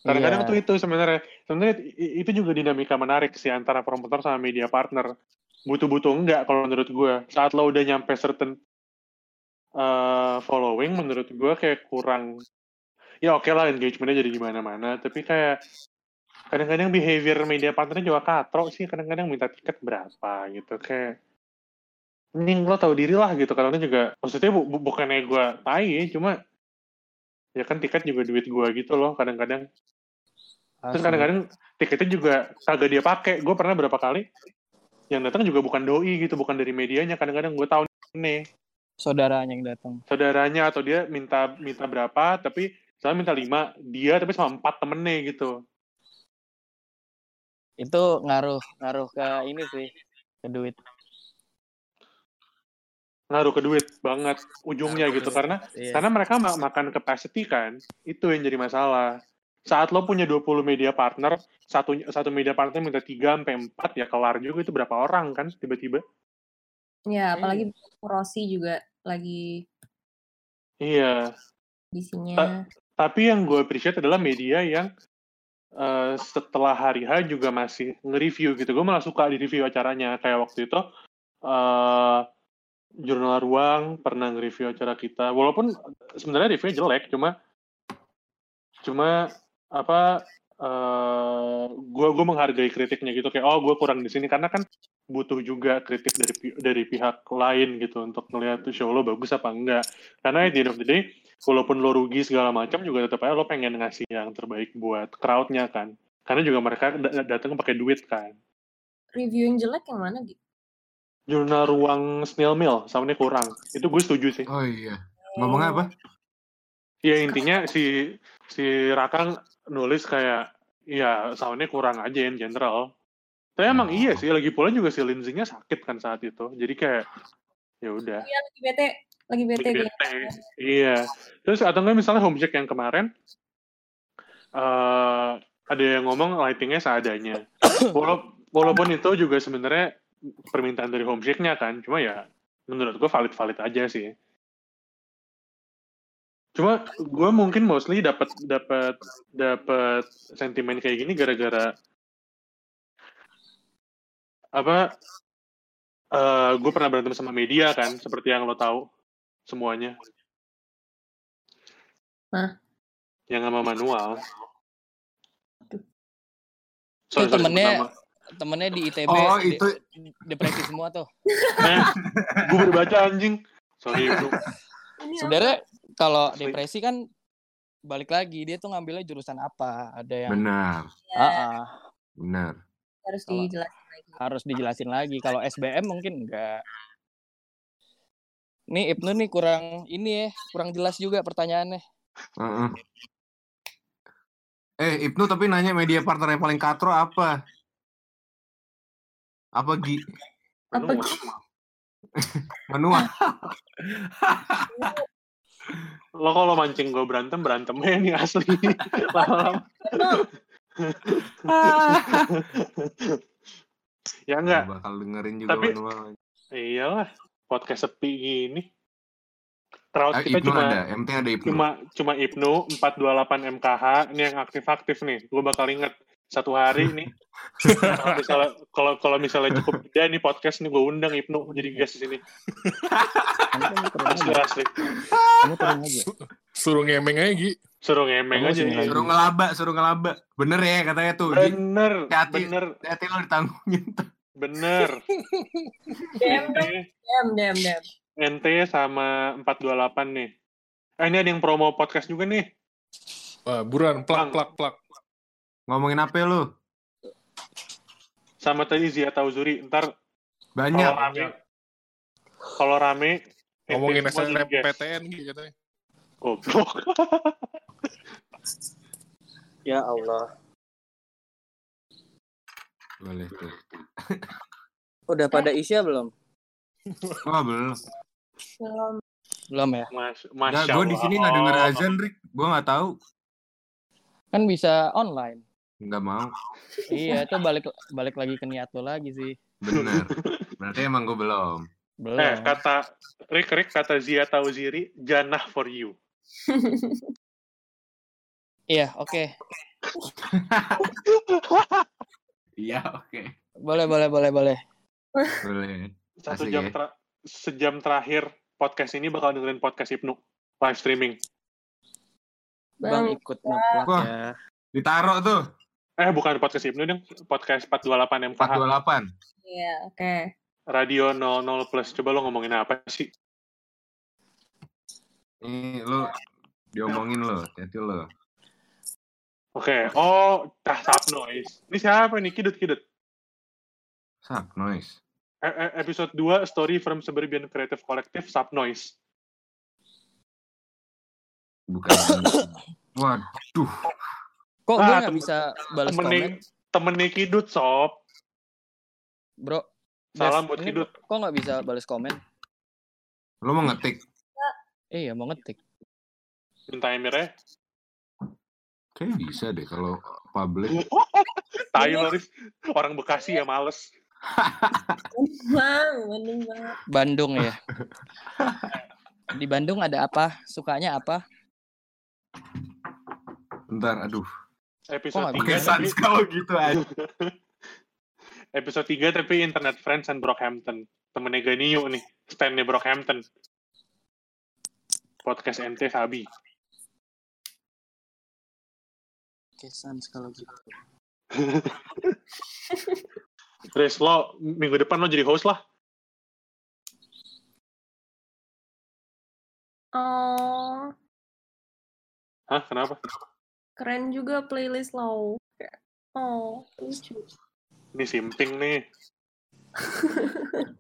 Kadang-kadang iya. tuh itu sebenarnya sebenarnya itu juga dinamika menarik sih antara promotor sama media partner. Butuh-butuh enggak kalau menurut gue. Saat lo udah nyampe certain uh, following menurut gue kayak kurang ya oke okay lah engagementnya jadi gimana-mana tapi kayak kadang-kadang behavior media partner juga katrok sih kadang-kadang minta tiket berapa gitu kayak mending lo tahu diri lah gitu karena juga maksudnya bu, bu bukannya gue tai cuma ya kan tiket juga duit gue gitu loh kadang-kadang. Terus kadang-kadang tiketnya juga kagak dia pakai. Gue pernah berapa kali yang datang juga bukan doi gitu bukan dari medianya. Kadang-kadang gue tahu nih. Saudaranya yang datang. Saudaranya atau dia minta minta berapa tapi saya minta lima dia tapi sama empat temennya gitu. Itu ngaruh ngaruh ke ini sih ke duit ngaruh ke duit banget ujungnya Ngaruh ke gitu duit. karena Iya. karena mereka ma- makan capacity kan itu yang jadi masalah saat lo punya 20 media partner satu satu media partner minta 3 sampai 4 ya kelar juga itu berapa orang kan tiba-tiba Ya, apalagi Rossi juga lagi iya isinya. tapi yang gue appreciate adalah media yang eh, setelah hari H juga masih nge-review gitu gue malah suka di review acaranya kayak waktu itu eh jurnal ruang pernah nge-review acara kita. Walaupun sebenarnya reviewnya jelek cuma cuma apa eh gue gue menghargai kritiknya gitu. Kayak oh gue kurang di sini. Karena kan butuh juga kritik dari dari pihak lain gitu untuk ngelihat tuh show lo bagus apa enggak. Karena the end of the day walaupun lo rugi segala macam juga tetap aja lo pengen ngasih yang terbaik buat crowdnya kan. Karena juga mereka da- datang pakai duit kan. Review yang jelek yang mana gitu? Jurnal ruang snail mail soundnya kurang itu gue setuju sih Oh iya. Ngomongnya apa? ya intinya si si Rakang nulis kayak ya soundnya kurang aja in general tapi emang Oh. iya sih lagi pula juga si Lindsay-nya sakit kan saat itu jadi kayak ya udah Iya, lagi bete, lagi bete Lagi dia. bete. Iya. Terus atau enggak misalnya Homecheck yang kemarin eh ada yang ngomong lightingnya seadanya. *coughs* Wala- walaupun itu juga sebenarnya permintaan dari Homecheck-nya kan, cuma ya menurut gue valid-valid aja sih. Cuma gue mungkin mostly dapat dapat dapat sentimen kayak gini gara-gara apa eh gue pernah berantem sama media kan seperti yang lo tahu semuanya Hah? yang sama manual Itu temennya-. Temennya di ITB Oh, de- itu depresi semua tuh. *laughs* eh, gue baru baca anjing sorry bro Sebenarnya kalau depresi kan balik lagi dia tuh ngambilnya jurusan apa? Ada yang benar, Ya, Ah, ah, benar. harus dijelasin lagi. harus dijelasin lagi. Kalau SBM mungkin enggak. Nih Ibnu nih kurang ini ya, kurang jelas juga pertanyaannya. Heeh. Eh, Ibnu tapi nanya media partner yang paling katro apa? Apa Gi? Apa gitu? *laughs* Manual. *laughs* lo kalau mancing gue berantem berantemnya nih asli *laughs* lama-lama ya enggak Nggak bakal dengerin juga Tapi- manual. iyalah podcast sepi gini crowd Ah, kita Ibnu cuma ada, yang penting ada Ibnu. cuma cuma Ibnu 428 MKH ini yang aktif-aktif nih gue bakal inget satu hari nih kalau misalnya kalau kalau misalnya cukup gede nih podcast nih gue undang Ibnu jadi guest di sini asli asli. Suruh ngemeng aja, Gi. suruh ngemeng aja lagi. Suruh ngelaba, suruh ngelaba. Bener ya katanya tuh. Gi. bener Hati-hati. bener Hati lo ditanggungin tuh. bener Dem, dem, dem, dem. ente sama 428 nih eh ini ada yang promo podcast juga nih Wah, buruan, plak, plak, plak. Ngomongin apa lu? sama tadi Zia Tauzuri ntar Banyak. kalau rame kalau rame ente Ngomongin semua jadi guest. SNMPTN, Gi, katanya. Goblok. *laughs* Ya Allah. Boleh tuh. *laughs* Udah pada Isya belum? *laughs* Oh, belum. Belum. Belum ya? Mas, Masya gue di sini nggak denger Allah. azan, Rick. Gue nggak tahu. Kan bisa online. Nggak mau. iya, itu balik balik lagi ke niat lo lagi sih. Bener. *laughs* Berarti emang gue belum. Belum. Eh, kata Rick, Rick, kata Zia Tauziri, janah for you. *laughs* Iya, oke. *laughs* Iya, oke. Boleh, boleh, boleh, boleh. Boleh. Satu Asik jam ya. sejam terakhir podcast ini bakal dengerin podcast Ibnu live streaming. Bang Bang, ikut ngeplak ya. Ditaruh tuh. Eh, bukan podcast Ibnu dong, podcast 428 MKH. 428. Iya, oke. Radio 00 plus. Coba lo ngomongin apa sih? Ini lu diomongin lo, hati lo. Oke, oh, tah Sub Noise. Ini siapa nih? Kidut-kidut. Sak, noise. E- e- episode 2, Story from Suburban Creative Collective, Sub Noise. Bukan. Waduh. Kok gue Ah, nggak temen- bisa balas komen, temennya Kidut, Sob. bro? Salam buat Kidut. Kok nggak bisa balas komen? Lo mau ngetik? Iya mau ngetik. Minta Emir ya. Kayaknya bisa deh kalau public. *laughs* Riz. Orang Bekasi ya males. Bandung banget. Bandung ya. Di Bandung ada apa? Sukanya apa? Bentar, aduh. Episode Oke, 3 Sans tapi, kalau gitu aja. *laughs* episode 3 tapi internet friends and Brockhampton. Temennya Ganiu nih, standnya Brockhampton. Podcast NT Sabi. Kesan kalau gitu. *laughs* Riz, lo minggu depan lo jadi host lah. Oh, Hah, kenapa? Keren juga playlist lo. Oh, lucu. Ini simping nih. *laughs*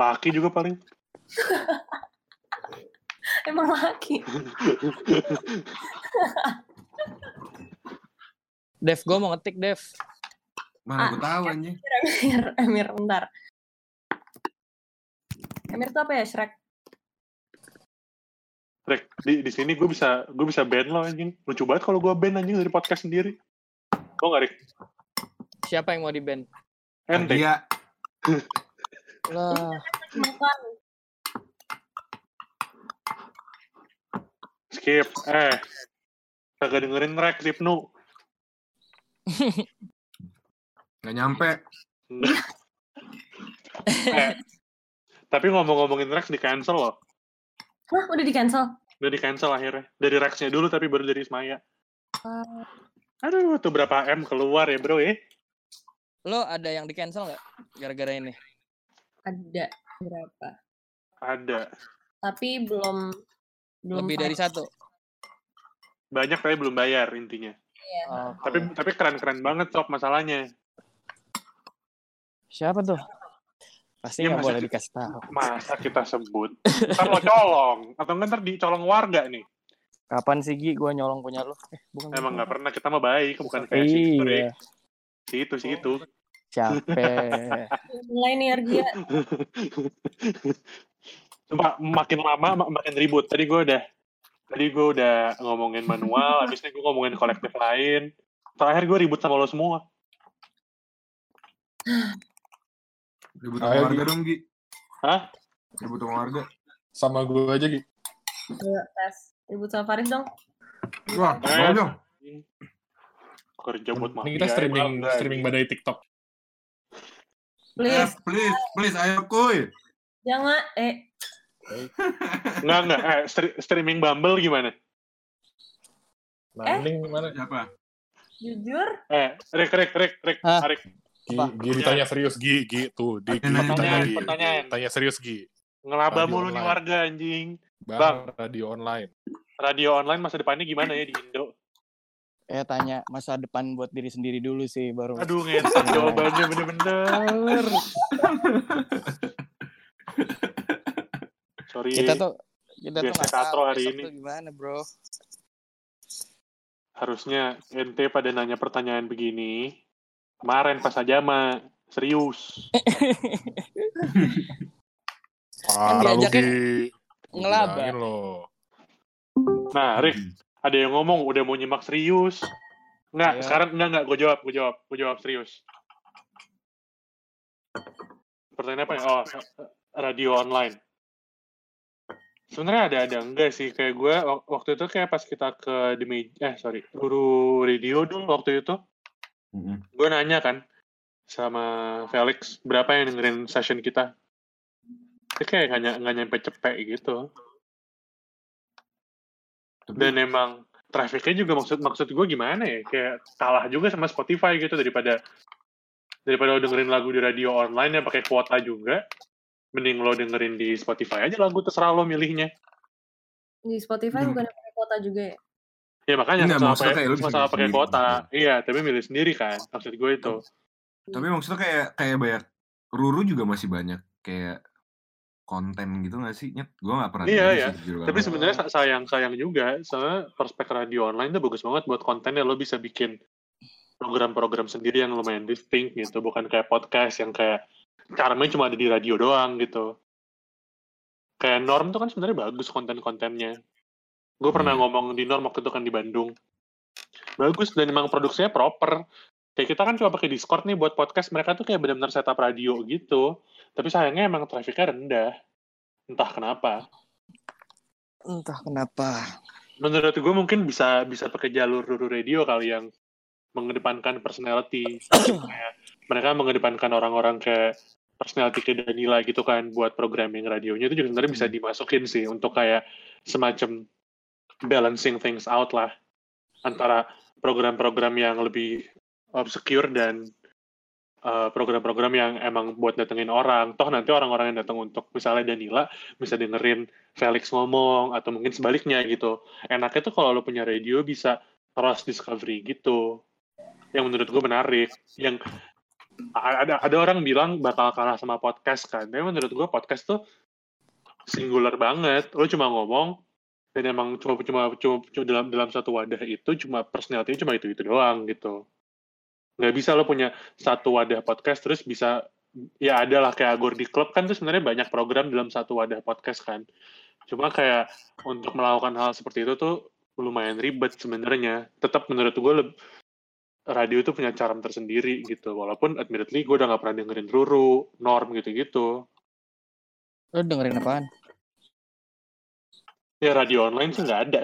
Laki juga paling. *laughs* Emang laki. *laughs* Dev, gue mau ngetik Dev. Mana Ah, gue tahu anjing. Emir, Emir, bentar. Emir tuh apa ya, Shrek? Rek, di, di sini gue bisa gue bisa ban lo anjing. Lucu banget kalau gue ban anjing dari podcast sendiri. Lo nggak, Rik? Siapa yang mau di band? Ente. Dia Lah. Skip. Eh. Kagak dengerin rek, Sipnu. *laughs* nggak nyampe. Eh. Tapi ngomong-ngomongin Rex di cancel loh. Hah, udah di cancel? Udah di cancel akhirnya. Dari Rexnya dulu tapi baru dari Ismaya. Ah. Aduh, tuh berapa M keluar ya bro ya? lo ada yang di cancel nggak gara-gara ini? Ada berapa? Ada. Tapi belum belum Lebih dari satu. Banyak tapi belum bayar intinya. Iya. Oh, Tapi tapi keren-keren banget sob masalahnya. siapa tuh? Pasti Ya, nggak masa boleh kita- dikasih tahu. Masa kita sebut? Ntar lo colong. Atau nggak ntar dicolong warga nih. Kapan sih Gi gue nyolong punya lo? Eh, bukan. Emang nggak pernah. Kita mah baik. Bukan kayak si itu, Iya. Si itu, si itu. Capek. *laughs* Mulai nih Argia. Sumpah, makin lama mak- makin ribut. Tadi gue udah tadi gue udah ngomongin manual, habisnya gue ngomongin kolektif lain. Terakhir gue ribut sama lo semua. *sighs* Ribut sama Ayo, warga Gi. dong, Gi. Hah? Ribut sama warga. Sama gue aja gitu. Ayo, tes. Ribut sama Faris dong. Wah, Eh. mau dong. Kerja buat Ini mafia. kita streaming emang enggak, streaming badai TikTok. Eh, Please, please, please, ayo kuy. jangan. Eh, Enggak, enggak. Eh, stri- streaming Bumble gimana? Nah, Eh? ini gimana? Siapa? jujur. Eh, Rick, Rick, Rick, Rick, Hah? Gi? Gi ditanya serius Gi, Gi tuh di Gi Pertanyaan, ditanya Gi. pertanyaan. Tanya serius Gi. Ngelaba Radio mulu nih warga anjing. Bang, Bang. radio online. Radio online masa depannya gimana ya di Indo? Eh tanya masa depan buat diri sendiri dulu sih baru. Aduh, ngentot jawabannya bener-bener. *laughs* Sorry. Kita tuh kita tuh Biasa nggak katro hari ini. tuh gimana bro. Harusnya ente pada nanya pertanyaan begini. Kemarin pas aja mah serius. *laughs* Parah lu diajakin ngelaba. Nah, Rick, ada yang ngomong udah mau nyimak serius. Enggak, Ayo. sekarang enggak enggak gue jawab, gue jawab, gue jawab serius. Pertanyaan apa ya? Oh, radio online. Sebenarnya ada ada enggak sih kayak gue wak- waktu itu kayak pas kita ke di Me- eh sorry guru radio dulu waktu itu Mm-mm. gue nanya kan sama Felix berapa yang dengerin session kita Dia kayak nggak nggak nyampe cepet gitu Tapi- dan emang trafficnya juga maksud maksud gue gimana ya kayak kalah juga sama Spotify gitu daripada daripada lo dengerin lagu di radio online yang pakai kuota juga mending lo dengerin di Spotify aja lagu terserah lo milihnya Di Spotify Hmm. bukan pakai kuota juga ya? Ya makanya Enggak, sama maksudnya pakai kayak lo bisa sama pakai kuota iya tapi milih sendiri kan maksud gue itu. Tapi maksudnya kayak kayak banyak Ruru juga masih banyak kayak konten gitu gak sih? Nyet, gue gak pernah Iya, iya. sih, tapi sebenarnya sa- sayang sayang juga soalnya perspek radio online tuh bagus banget buat kontennya. Lo bisa bikin program-program sendiri yang lumayan distinct gitu bukan kayak podcast yang kayak charmnya cuma ada di radio doang gitu. Kayak norm tuh kan sebenarnya bagus konten-kontennya gue pernah Iya. ngomong di norm waktu itu kan di Bandung. Bagus dan emang produksinya proper. Kayak kita kan cuma pakai Discord nih buat podcast mereka tuh kayak benar-benar setup radio gitu. Tapi sayangnya emang trafficnya rendah. Entah kenapa. Entah kenapa. menurut gue mungkin bisa bisa pakai jalur Ruru Radio kali yang mengedepankan personality. Mereka mengedepankan orang-orang kayak personality kayak Danila gitu kan buat programming radionya. Itu juga sebenarnya bisa dimasukin sih untuk kayak semacam balancing things out lah antara program-program yang lebih obscure dan uh, program-program yang emang buat datengin orang. Toh nanti orang-orang yang datang untuk misalnya Danila bisa dengerin Felix ngomong atau mungkin sebaliknya gitu. Enaknya tuh kalau lo punya radio bisa cross discovery gitu. Yang menurut gue menarik. Yang ada ada orang bilang bakal kalah sama podcast kan. Tapi menurut gue podcast tuh singular banget. Lo cuma ngomong dan emang cuma cuma cuma, cuma dalam dalam satu wadah itu cuma personality cuma itu itu doang gitu. Nggak bisa lo punya satu wadah podcast terus bisa ya ada lah kayak Gordy Club kan tuh sebenarnya banyak program dalam satu wadah podcast kan. Cuma kayak untuk melakukan hal seperti itu tuh lumayan ribet sebenarnya. Tetap menurut gue radio itu punya charm tersendiri gitu. Walaupun admittedly gue udah nggak pernah dengerin Ruru Norm gitu-gitu. Lo dengerin apaan? Ya radio online sih nggak ada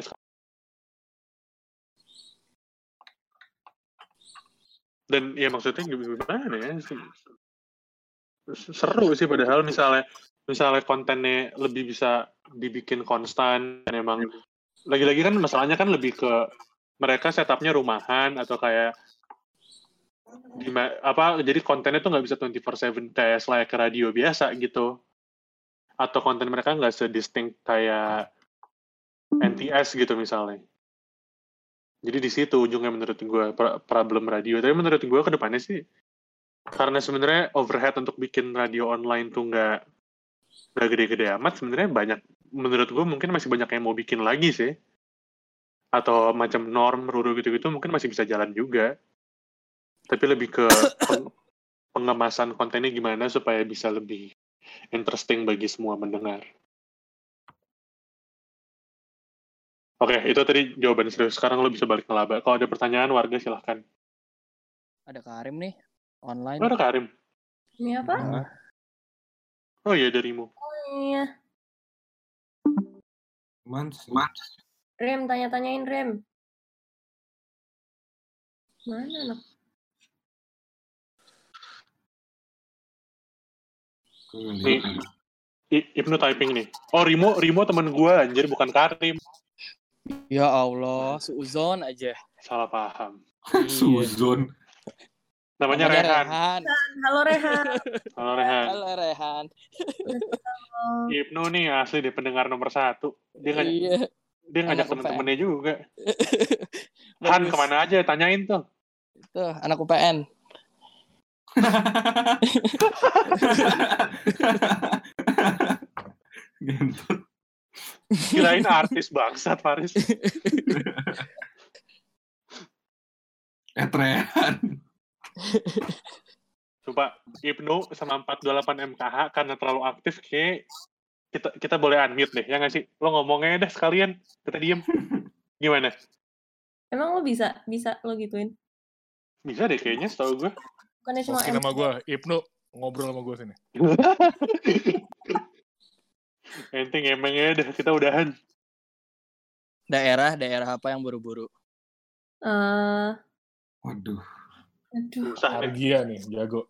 dan ya maksudnya gimana ya seru sih padahal misalnya misalnya kontennya lebih bisa dibikin konstan dan emang lagi-lagi kan masalahnya kan lebih ke mereka setupnya rumahan atau kayak gimana apa jadi kontennya tuh nggak bisa 24/7 kayak kayak ke radio biasa gitu. Atau konten mereka nggak sedistinct kayak NTS gitu misalnya. Jadi di situ ujungnya menurut gue pro- problem radio. Tapi menurut gue ke depannya sih karena sebenarnya overhead untuk bikin radio online tuh nggak nggak gede-gede amat sebenarnya banyak menurut gue mungkin masih banyak yang mau bikin lagi sih. Atau macam norm ruru gitu-gitu mungkin masih bisa jalan juga. Tapi lebih ke *coughs* peng- pengemasan kontennya gimana supaya bisa lebih interesting bagi semua mendengar Oke, itu tadi jawaban serius. Sekarang lo bisa balik ngelaba. Kalau ada pertanyaan warga silahkan. Ada Karim nih online. Lo ada Karim? Ini apa? Nah, Oh iya darimu. Iya. Mans, Rem, tanya-tanyain Rem. Mana anak? Nih, Ibnu typing nih. Oh Rimo, Rimo temen gue anjir bukan Karim. Ya Allah, seuzon aja. Salah paham. *laughs* Suzon. Namanya Rehan. Rehan. Halo Rehan. *laughs* Halo Rehan. Halo Rehan. Ibnu nih asli deh pendengar nomor satu. Dia ngajak, Iya. dia ngajak temen-temennya juga. *laughs* Han ke mana aja? Tanyain tuh. Tuh, anak UPN. Gentot. Kirain artis bangsat Faris. *laughs* Etrean. Coba Ibnu sama 428 MKH karena terlalu aktif kayak kita kita boleh unmute deh ya nggak sih? Lo ngomongnya dah sekalian kita diem. Gimana? Emang lo bisa bisa lo gituin? Bisa deh kayaknya setahu gue. Bukannya cuma Masukin gue, Ibnu ngobrol sama gue sini. *laughs* Enteng emangnya dah kita udahan. Daerah, daerah apa yang buru-buru? Eh, Waduh. aduh. Deh. Argia nih, jago.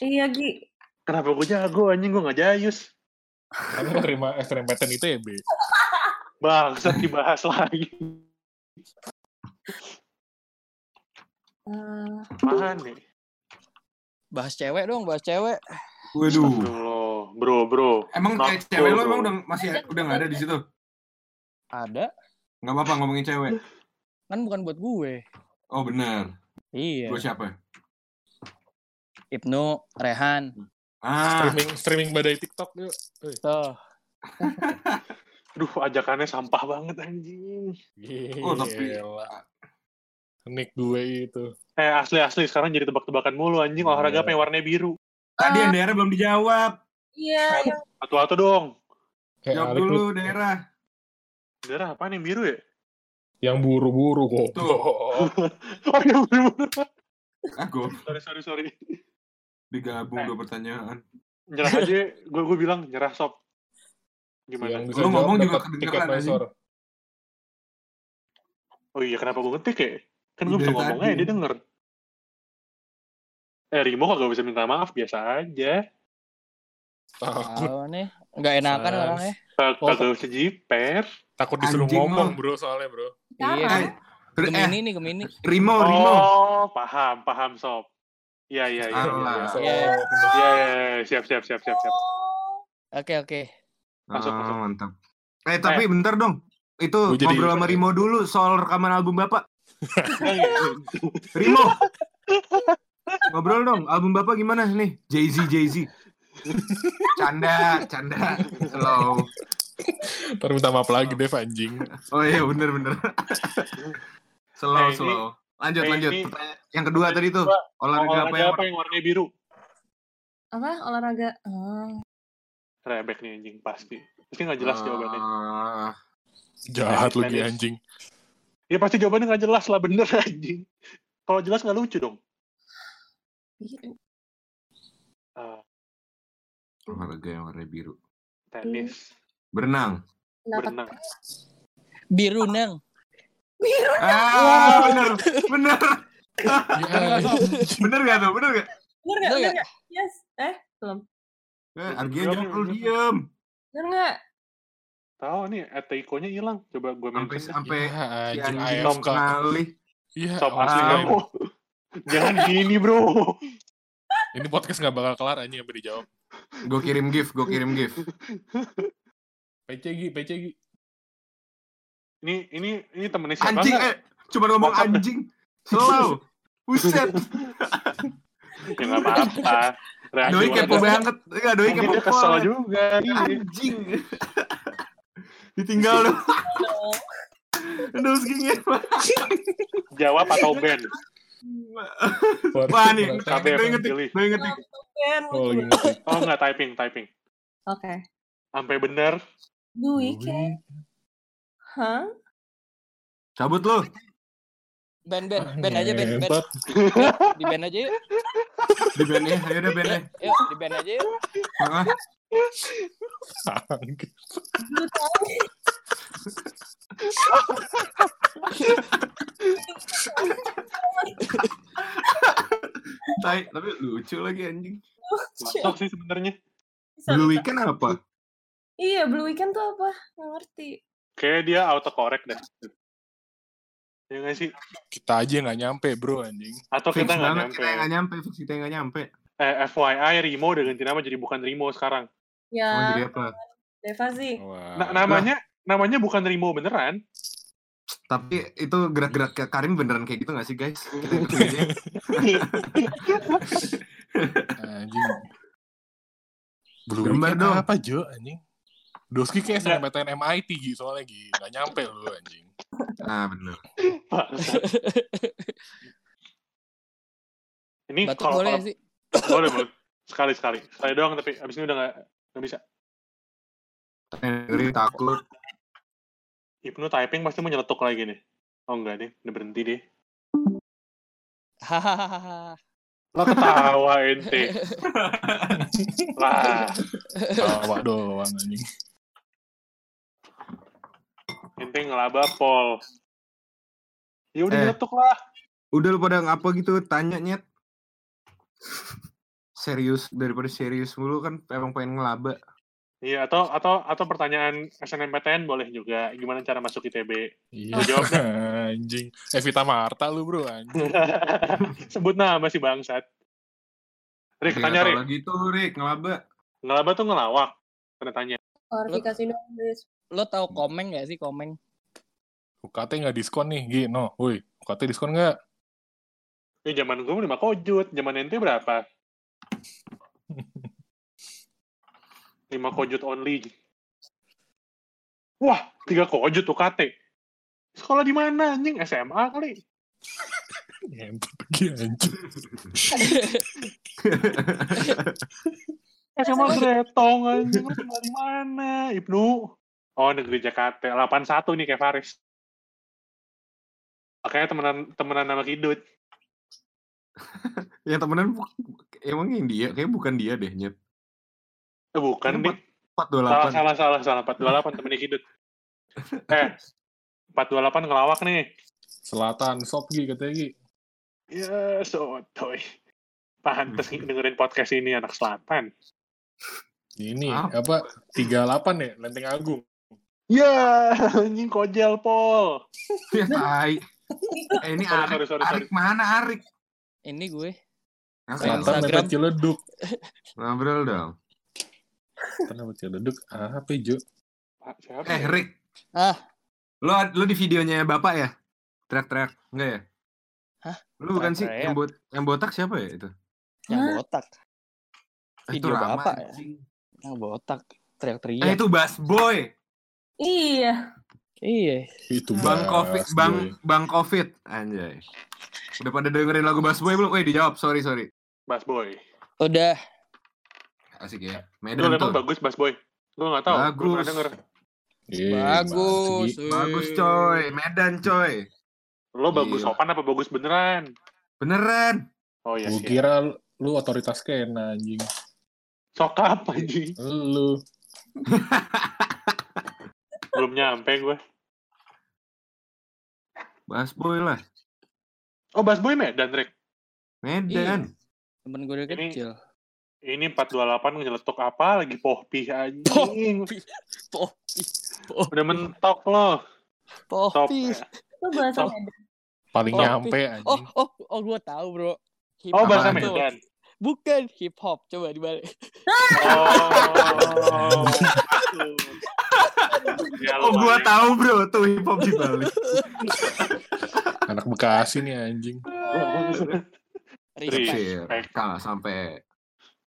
Iya Gi. Kenapa gue jago anjing gue nggak jayus. Kamu terima SNMPTN ITB. Bangsat dibahas lagi. Eh, Apaan nih? Bahas cewek dong, bahas cewek. Waduh. Bro, bro. Emang kayak cewek lo emang udah masih udah nggak ada di situ? Ada, Nggak apa-apa ngomongin cewek. kan bukan buat gue. Oh bener. Iya. Gue siapa? Ibnu, Rehan. Ah, Streaming streaming badai TikTok yuk. Tuh, *laughs* Duh, ajakannya sampah banget anjing. Oh, tapi-. Nick gue itu. Eh, asli-asli sekarang jadi tebak-tebakan mulu anjing olahraga Iya. apa yang warnanya biru. Tadi yang daerah belum dijawab. Iya, yang Satu-satu dong. Eh, Jawab Alik, dulu lu daerah. Daerah apa nih biru ya? yang buru-buru kok. Tuh. *laughs* oh yang biru. Aku sorry sorry sorry. digabung Eh. dua pertanyaan. Nyerah aja. Gue gue bilang nyerah sob. Gimana? Yang bisa Lu ngomong juga kedengeran, mesor. Oh iya kenapa gue ngetik ya? Kan gue bisa ngomong tadi. aja dia denger. Eh Rimo kok gak bisa minta maaf biasa aja. Takut, nih, nggak enakan orangnya. Oh. Kagak usah jiper. takut disuruh Anjing ngomong bro soalnya bro. Iya, Sekarang. Eh, eh, Gemini nih, Gemini. Rimo, Rimo. Oh paham paham sob. Iya iya iya. iya, Alah. iya. Iya. Iya, iya, iya, siap, siap, siap, siap, siap. Oke, oke. Masuk, Ah, masuk. mantap. Eh, tapi bentar dong. Itu ngobrol sama Rimo dulu soal rekaman album Bapak. *laughs* Rimo. *laughs* ngobrol dong, album Bapak gimana nih? Jay-Z, Jay-Z. Canda, canda. Slow. Ntar minta maaf lagi Dev anjing. Oh iya, bener, bener. slow, ini- slow. Lanjut, eh, lanjut. ini- yang kedua tadi tuh. Olahraga, Olahraga apa yang apa yang warnanya biru? Apa? Olahraga. Ah. Rebek nih anjing pasti. Pasti nggak jelas jawabannya. Ah, Jahat lu dia anjing. Ya pasti jawabannya nggak jelas lah bener *laughs* anjing. Kalau jelas nggak lucu dong. Biru. Ah, olahraga yang warna biru. tenis, Berenang. Kenapa? berenang. Biru neng. Biru. Ah, *laughs* bener, bener. Bener gak tuh? Bener gak? Bener nggak? Bener nggak? Yes. Eh, belum. Eh, Argian jangan lu diem. Bener nggak? Tahu nih, etikonya hilang. Coba gue Sampai mention. sampai Ya, si anjing kali. Iya, Sob asli ah. kamu. Jangan gini bro. Ini podcast nggak bakal kelar anjing sampai dijawab. Gue kirim gift, gue kirim gift. PC Gi, PC Gi. Ini ini ini temennya siapa Anjing, eh, cuma ngomong anjing. Slow. Buset. Ya nggak apa-apa. Reaksi Doi kepo banget. Enggak, doi kepo dia kesel banget. juga. Anjing. Ditinggal lu. *laughs* Aduh, segini. Jawab atau band? *laughs* Wah, nih. Doi yang ngetik, pilih? doi ngetik. Ben. Oh, lagi ngetik. Oh nggak typing, typing. Oke. Sampai bener. The Weeknd. Hah? Cabut lu. Ben, Ben, Ben aja, Ben, Ben. Di Ben aja yuk. Di band ya, ayo udah band ya. Yuk, di Ben aja yuk. Lu tahu. Tai, tapi lucu lagi anjing. Masuk sih sebenarnya. Blue. Weekend apa? Iya, Blue Weekend tuh apa? Nggak ngerti. Kayak dia autocorrect deh. Ya nggak sih? Kita aja nggak nyampe bro anjing. Atau kita nggak nyampe. kita nggak nyampe, fix kita nggak nyampe. Eh, FYI, Rimo udah ganti nama jadi bukan Rimo sekarang. Oh, Ya, jadi apa? Deva sih. Wah. Na- namanya namanya bukan Rimo beneran. Tapi itu gerak-gerak kayak Karim beneran kayak gitu gak sih guys? *laughs* Kita ikutin aja. anjing. Blue Gambar dong. apa Jo anjing? Doski kayak SNMPTN MIT Gi soalnya Gi. Nggak nyampe lu anjing. Nah bener. Ini Batuk kalau boleh kalau- sih? boleh boleh sekali sekali sekali doang tapi abis ini udah nggak nggak bisa. Ngeri takut. Ibnu typing pasti mau nyeletuk lagi nih. Oh enggak deh, udah berhenti deh. Hahaha. Lo ketawa ente. *laughs* Lah, Tawa doang anjing. ente ngelaba pol. Ya udah Eh. nyeletuk lah. Udah lu pada ngapa gitu tanya nyet. Serius daripada serius mulu kan emang pengen ngelaba. Iya atau atau atau pertanyaan SNMPTN boleh juga. Gimana cara masuk ITB? Iya jawab *laughs* anjing. Evita Marta lu bro anjing. *laughs* Sebut nama si bangsat. Rik, Kayak tanya Rik. lagi tuh Rik ngelaba. Ngelaba tuh ngelawak. Pernah tanya. Klarifikasi dong. Lo tau komeng gak sih komeng? UKT nggak diskon nih Gi. No, woi. UKT diskon nggak? *laughs* Ya zaman gue lima kojut. Zaman ente berapa? Lima kojut only. Wah, tiga kojut UKT. Sekolah di mana anjing? SMA kali. Anjing. sama Gretong anjing lu tinggal di mana Ibnu oh negeri Jakarta 81 nih kayak Faris makanya temenan temenan sama Kidut *laughs* Yang temenan emang yang dia kayak bukan dia deh nyet. Eh bukan nih salah 428. salah salah salah 428 temennya Kidut *laughs* eh 428 ngelawak nih Selatan, sop Gi katanya Gi. ya sotoy pantes dengerin podcast ini anak selatan Ini Apa? apa? 38 ya, Lenteng Agung. ya anjing kojel pol Ya tai. *laughs* Eh ini Sorry, Arik, sorry, sorry, Arik mana Arik? Ini gue. Apa? Selatan. Instagram. Ciledug. Ngobrol dong. Selatan mepet Ciledug. Apa Jo? Pak, siapa Eh ya? Rick, Ah, lo lo di videonya bapak ya? Teriak-teriak enggak ya? Hah? Lu bukan sih yang bot yang botak siapa ya itu? yang Hah? botak. Eh, Video Rama, bapak ya? Yang botak. Eh Teriak-teriak. itu Bass Boy. Iya. Iya. Itu Bang Covid. Bang Bang Covid, anjay. Udah pada dengerin lagu Bass Boy belum? Weh dijawab, sorry sorry. Bas Boy Udah. Asik ya. Lu Medan emang tuh. bagus Bas Boy gue gak tau gue Bagus. pernah denger Eh, Bagus. Bagus eh. coy, Medan coy. lo bagus sopan apa bagus beneran Beneran. oh iya Gue sih kira lu otoritas kena anjing. sok apa anjing Lu. *laughs* belum nyampe gue Bass Boy lah. oh Bas Boy Medan Rick Medan. Temen gue dari Ini- kecil. Ini 428 nyeletuk apa lagi pohpi anjing Popi. udah mentok lo top Popi. Itu bahasa Top. Medan. Paling Oh, nyampe Oh, anjing. oh, oh, gue tahu bro. Hip oh bahasa. Medan Bukan hip hop. Coba dibalik. oh Ya, Oh gua lumayan. tahu bro, tuh hip hop di Bali. Anak Bekasi nih anjing. Kah sampai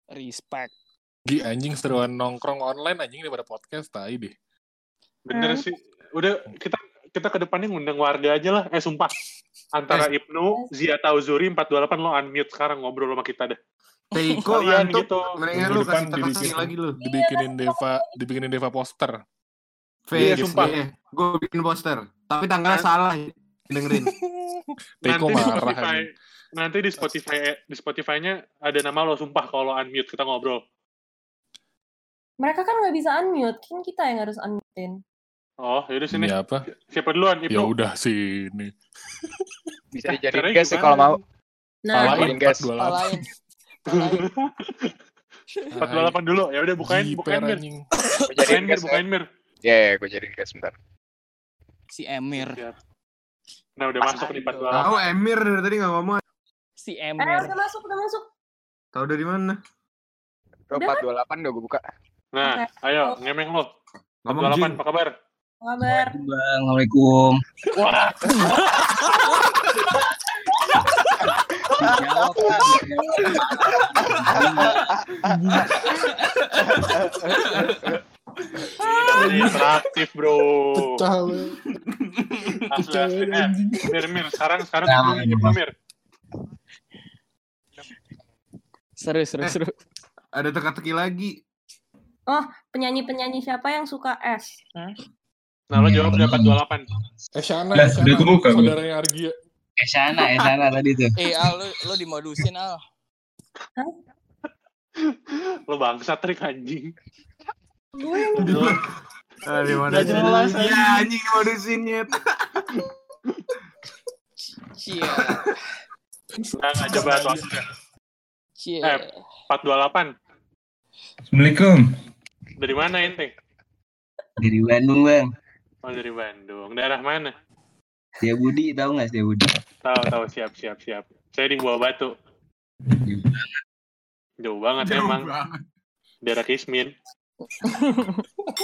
Respect. Gi anjing seruan nongkrong online anjing daripada podcast tai deh. bener sih udah kita kita ke depannya ngundang warga aja lah eh sumpah antara Ibnu Zia Tauzuri 428 lo unmute sekarang ngobrol sama kita deh Teiko ngantuk. gitu. Mendingan lu kasih dibikin- lagi lu. Dibikinin Deva, dibikinin Deva poster. Iya, Face. sumpah. Iya, gue bikin poster. Tapi tanggalnya salah. Dengerin. *laughs* Teko nanti di marah Spotify nanti di Spotify di Spotify-nya ada nama lo sumpah kalau unmute kita ngobrol Mereka kan nggak bisa unmute, kan kita yang harus unmute-in. oh yaudah sini Ini apa? siapa duluan Ya udah sini. *laughs* Bisa dijadiin gas sih kalau mau. Nah, Palain. 428. Palain. Palain. 428 dulu ya udah bukain bukain mir bukain jadiin mir gas. bukain mir Ya, ya gue jadiin gas bentar. Si Emir. Nah udah masuk nih 428 Tahu Emir dari tadi nggak ngomong. Si eh Emir. udah masuk, udah masuk. Tahu dari mana? Udah 428 udah gue buka. nah ayo ngemeng lo Ngomong 428 Jing. apa kabar Apa kabar? Assalamualaikum. wah Dijawab kan. *laughs* ini interaktif bro Pecah lu. asli Pecah asli eh mir mir sekarang sekarang Nah, Ibnu mir Seru, seru, Eh. seru. Ada teka-teki lagi. Penyanyi-penyanyi siapa yang suka es? nah lo jawab udah 428 Shana, Lah, eh, Shana. udah kebuka, gua. Saudaranya Argia. Eh sana, eh sana tadi tuh. *laughs* Eh, Al, lu, lu dimodusin, Al. lo bangsat trik anjing Gue yang Ah, di mana sih? jelas, Ya anjing modusin nyet. Cie. nah coba tuh hasilnya. Cie. Eh. 428 Assalamualaikum. dari mana ente Dari Bandung bang. oh dari Bandung daerah mana Setia Budi tahu nggak Setia Budi? tahu tahu siap siap siap saya di Buah Batu jauh banget Jauh emang banget. daerah Kismin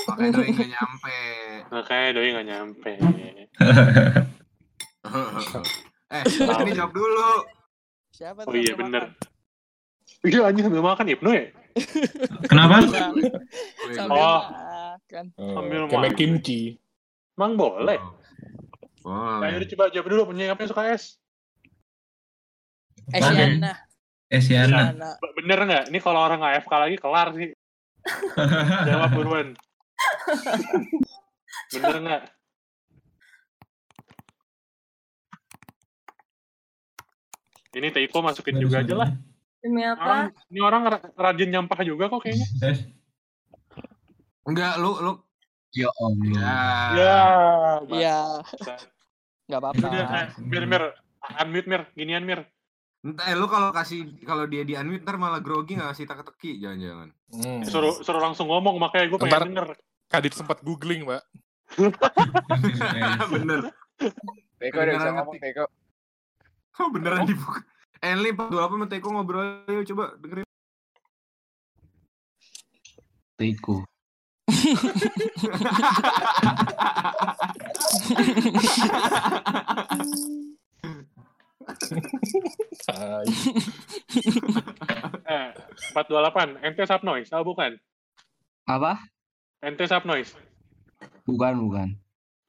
Makanya doi nggak nyampe. makanya doi nggak nyampe *laughs* eh, ini jawab dulu. Siapa oh iya bener iya anjing sambil makan Ibnu ya Kenapa? Sambil Oh. makan. Oh, Ambil Kayak makan. kimchi. emang boleh Oh. Boleh. yaudah coba jawab dulu penyanyi apa yang suka es Eh, Siana. Eh Siana. Siana. bener nggak ini kalau orang AFK lagi kelar sih Jawab buruan. *laughs* Bener nggak? Ini Teiko masukin juga aja lah. Demi Orang, apa? ini orang ra- rajin nyampah juga kok kayaknya. Enggak, lu lu Ya Allah. ya. Ya, Iya, bangsa. nggak Itu dia, apa-apa. eh, Mir, Mir, unmute Mir, ginian Mir. Entah, eh, lu kalau kasih kalau dia di unmute ntar malah grogi nggak kasih teka-teki jangan-jangan. Hmm. Suruh suruh langsung ngomong makanya gue pengen Ntar- denger. Kadit sempat googling, Mbak. *laughs* Bener. Teko udah bisa ngomong. Teko. Oh, beneran dibuka. Enli 48 sama Teko ngobrol ayo coba dengerin. Teko. *laughs* *laughs* Eh, 428, ente sub noise, oh bukan. Apa? Ente sub noise, Bukan, bukan.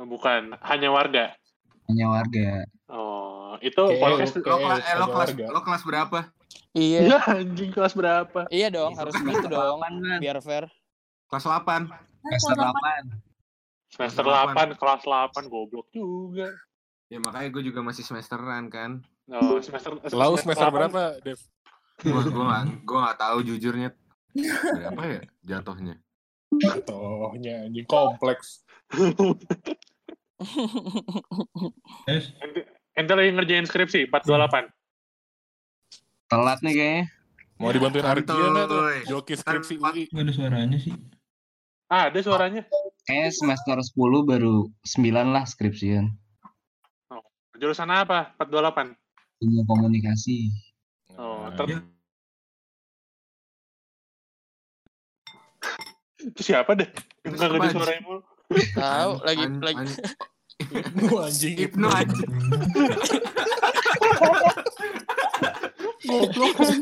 Oh, bukan. Hanya warga. Hanya warga. Oh, itu Oke, podcast. oke. Lo, kelas, eh, lo kelas warga. lo kelas berapa? Iya, Iya, *laughs* anjing kelas berapa? iya dong, harus gitu dong. Delapan. Biar fair. Kelas 8. Semester delapan. Semester Kelas 8, kelas 8, goblok juga. Ya makanya gue juga masih semesteran kan. Oh, semester Lau semester 8. berapa, Dev? Gua gua gak, gua gak tahu jujurnya. Berapa ya jatuhnya? Tohnya anjing kompleks. Ente, ente lagi ngerjain skripsi 428. Telat nih kayaknya. Mau dibantuin Argia nggak tuh? Joki skripsi UI. Gak ada suaranya sih. Ah, ada suaranya. Kayaknya semester 10 baru 9 lah skripsian. Jurusan apa? 428. Ilmu komunikasi. Oh, Nah, ter- Itu siapa deh? Yang siapa, suaranya mulu. Tahu lagi an- lagi an- Ibnu anjing. Ibnu aja. *laughs*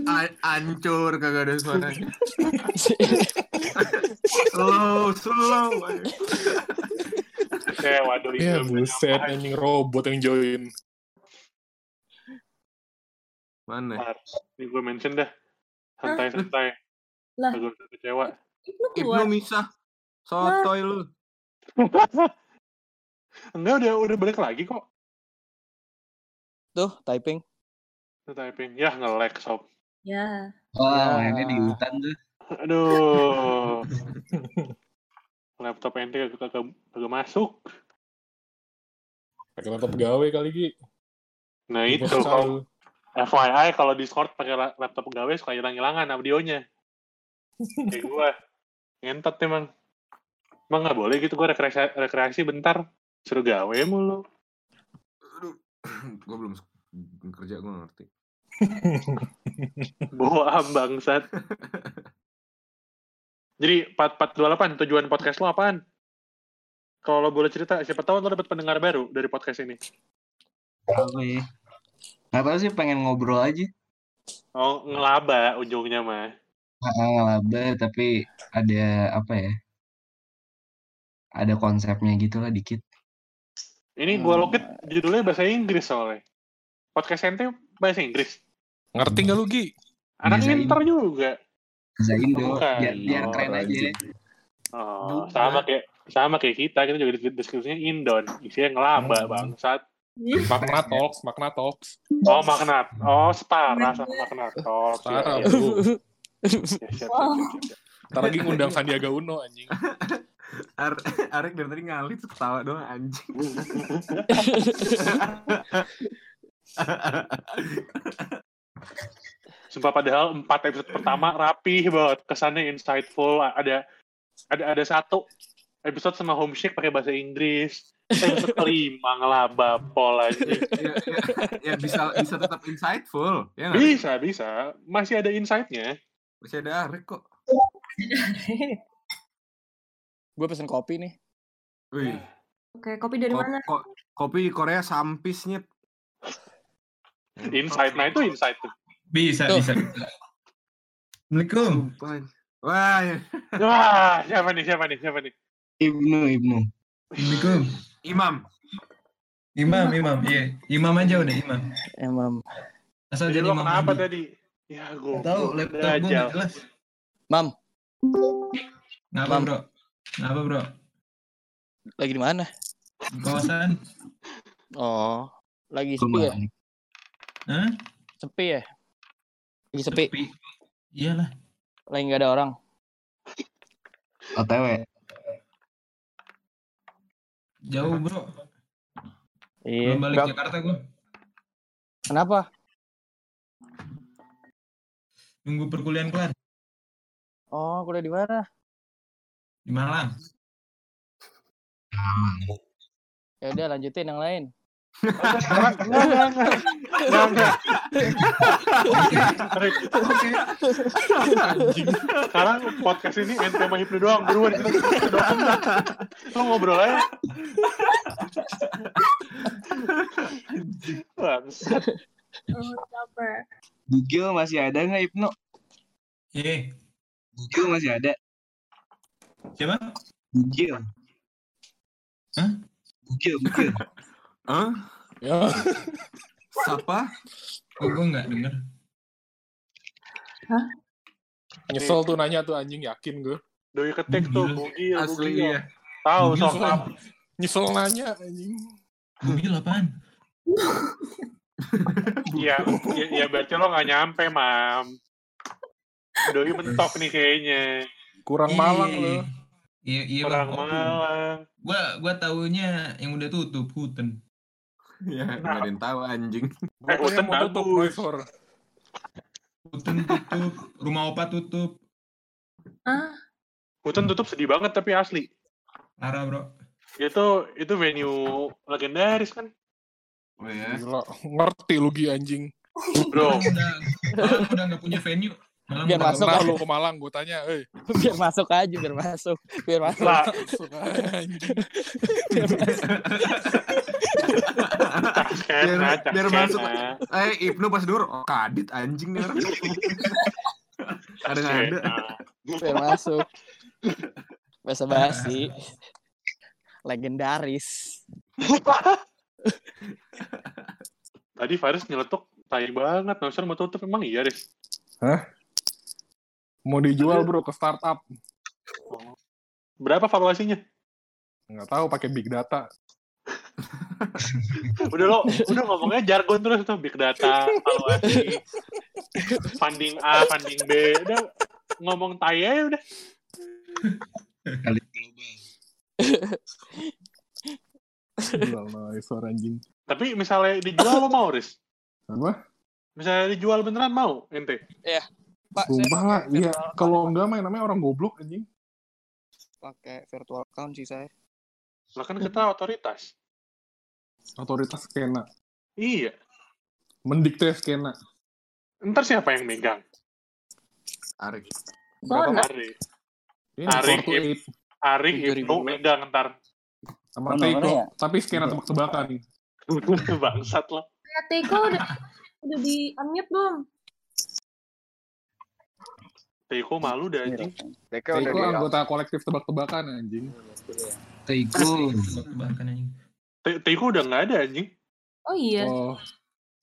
An- Ancur kagak ada suaranya. *laughs* Slow, slow. Waduh Ya buset anjing robot yang join. Mana? Ini gue mention dah. Santai-santai. Lah. Agak usah kecewa. Ibnu misah. Sotoy lu. Enggak, udah udah balik lagi kok. tuh typing. Tuh typing. Ya, nge-lag, sob. Ya. Wah, Ya. mainnya di hutan tuh. Aduh. *laughs* Laptop ente kagak kagak masuk. Pakai laptop pegawai kali Gi. Nah, itu kalau. FYI kalau Discord pakai la- laptop pegawai suka hilang-hilangan audionya. *laughs* Kayak gue. Ngentot emang. Emang nggak boleh gitu gue rekreasi, rekreasi bentar. Suruh gawe mulu. Aduh. *clears throat* Gua belum kerja gua nggak ngerti. Bawa bangsat. *laughs* Jadi 4428 tujuan podcast lo apaan? Kalau lo boleh cerita, siapa tahu lo dapet pendengar baru dari podcast ini. Apa ya? Gak tau sih pengen ngobrol aja. Oh, ngelaba ujungnya mah. Ah, ngelaba tapi ada apa ya? Ada konsepnya gitu lah dikit. Ini gua Hmm. lokit judulnya bahasa Inggris soalnya. Podcast ente bahasa Inggris. Ngerti nggak lu Gi? Anak Biasain. inter juga. Bahasa Indo. Bukan. Biar, biar Oh, keren aja. Oh, sama kayak sama kayak kita, kita juga deskripsinya Indon, isinya ngelaba Hmm. bangsat. *laughs* Makna talks, makna talks. Oh, makna. Oh, setara sama makna. Oh, Setara, siap, *laughs* siap. Ntar lagi ngundang Sandiaga Uno anjing. *laughs* Ar Arek dari tadi ngalit tuh ketawa doang anjing. Sumpah padahal empat episode pertama rapi banget, kesannya insightful, ada ada ada satu episode sama homeshake pakai bahasa Inggris. Episode kelima ngelaba pol aja. ya, ya, ya bisa bisa tetap insightful. Ya? Bisa, bisa. Masih ada insight-nya. Masih ada Arek kok. Gue pesen kopi nih. Wih, Oke, kopi dari ko- mana? ko- kopi di Korea sampisnya. Insight, nah itu insight tuh. Bisa, Tuh. bisa. Assalamualaikum. Wah. Wah, siapa nih, siapa nih, siapa nih? Ibnu, Ibnu. Assalamualaikum. Imam. Imam, imam, iya. Imam aja udah imam. Emang. Asal Jadi jadi imam kenapa tadi? Ya, gue Tahu laptop gue nggak jelas. Mam, Ngapa Mam. bro? Ngapa bro? Lagi di mana? Kawasan? Oh, lagi sepi ya? Hah? Sepi ya? Lagi sepi. Iyalah. Lagi nggak ada orang. OTW. Jauh bro. Iya. Belum balik Berapa- Jakarta gua. Kenapa? Nunggu perkuliahan kelar. Oh, kuliah di mana? Di Malang. Ya udah lanjutin yang lain. Enggak, enggak. Anjing. Sekarang podcast ini ente sama Hipnu doang. Buruan kita doang. Lo ngobrol aja. Bangsat. Google masih ada nggak Ibnu? Eh, Google masih ada. siapa? Google. Hah? Google, Google. Hah? Ya, Siapa? Oh, gua nggak denger. nyesel tuh nanya tuh anjing yakin gue. Doi ketik tuh, bugil, Asli bugil. ya. Tahu sok. Nyesel nanya anjing. Mobil apaan? Iya, iya, iya berarti lo nggak nyampe, Mam. Doi mentok nih kayaknya. Kurang Iya, malang iya, lo. iya. Iya, iya Kurang malang. Gua gua taunya yang udah tutup Huten. Ya, nggak ada yang tahu anjing. Gue Eh, Hutan mau tutup bagus. Noisor. Huten tutup, rumah opa tutup. Ah, Hutan tutup sedih banget tapi asli. Parah, Bro. Itu itu venue legendaris kan, Oh ya. Gila, ngerti lu Gi anjing. bro. Orang udah orang udah nggak punya venue. Biar masuk lu ke Malang, gue tanya, eh. *laughs* biar masuk aja, biar masuk. Biar masuk. Lah. Biar masuk. Biar- biar masuk. Eh, Ibnu pas dulu, oh, kadit anjing nih orang. *laughs* ada nggak ada. Biar masuk. Bahasa basi. Legendaris. Tadi Faris nyeletuk tai banget, Nausar mau tutup emang iya, Riz? Mau dijual bro ke startup. Berapa valuasinya? Nggak tahu pakai big data. *laughs* Udah lo, udah ngomongnya jargon terus tuh big data, valuasi, funding A, funding B, udah ngomong tai aja udah. Kali global. Anjing. Tapi misalnya dijual lo mau, Riz? Apa? Misalnya dijual beneran mau, ente? Pak, Sumpah lah, iya. Kalau enggak main namanya orang goblok anjing. pakai virtual account sih saya. Lah kan kita otoritas. Otoritas skena. Iya. Mendikte skena. Ntar siapa yang megang? Arik. Zona. Ari. Ini Tarik, Fortu Ip. 8 Ari, Tujuh Ibnu ribu. megang ntar. sama Mana, mana Teiko. ya? Tapi skena tebak-tebakan. *laughs* Bangsat lo. kayak Teko udah udah di unmute belum? Teiko malu dah anjing. Mereka udah Teiko di anggota kolektif tebak-tebakan anjing. Teiko. Bahkan anjing. Te- Teiko udah nggak ada anjing. Oh iya. Oh.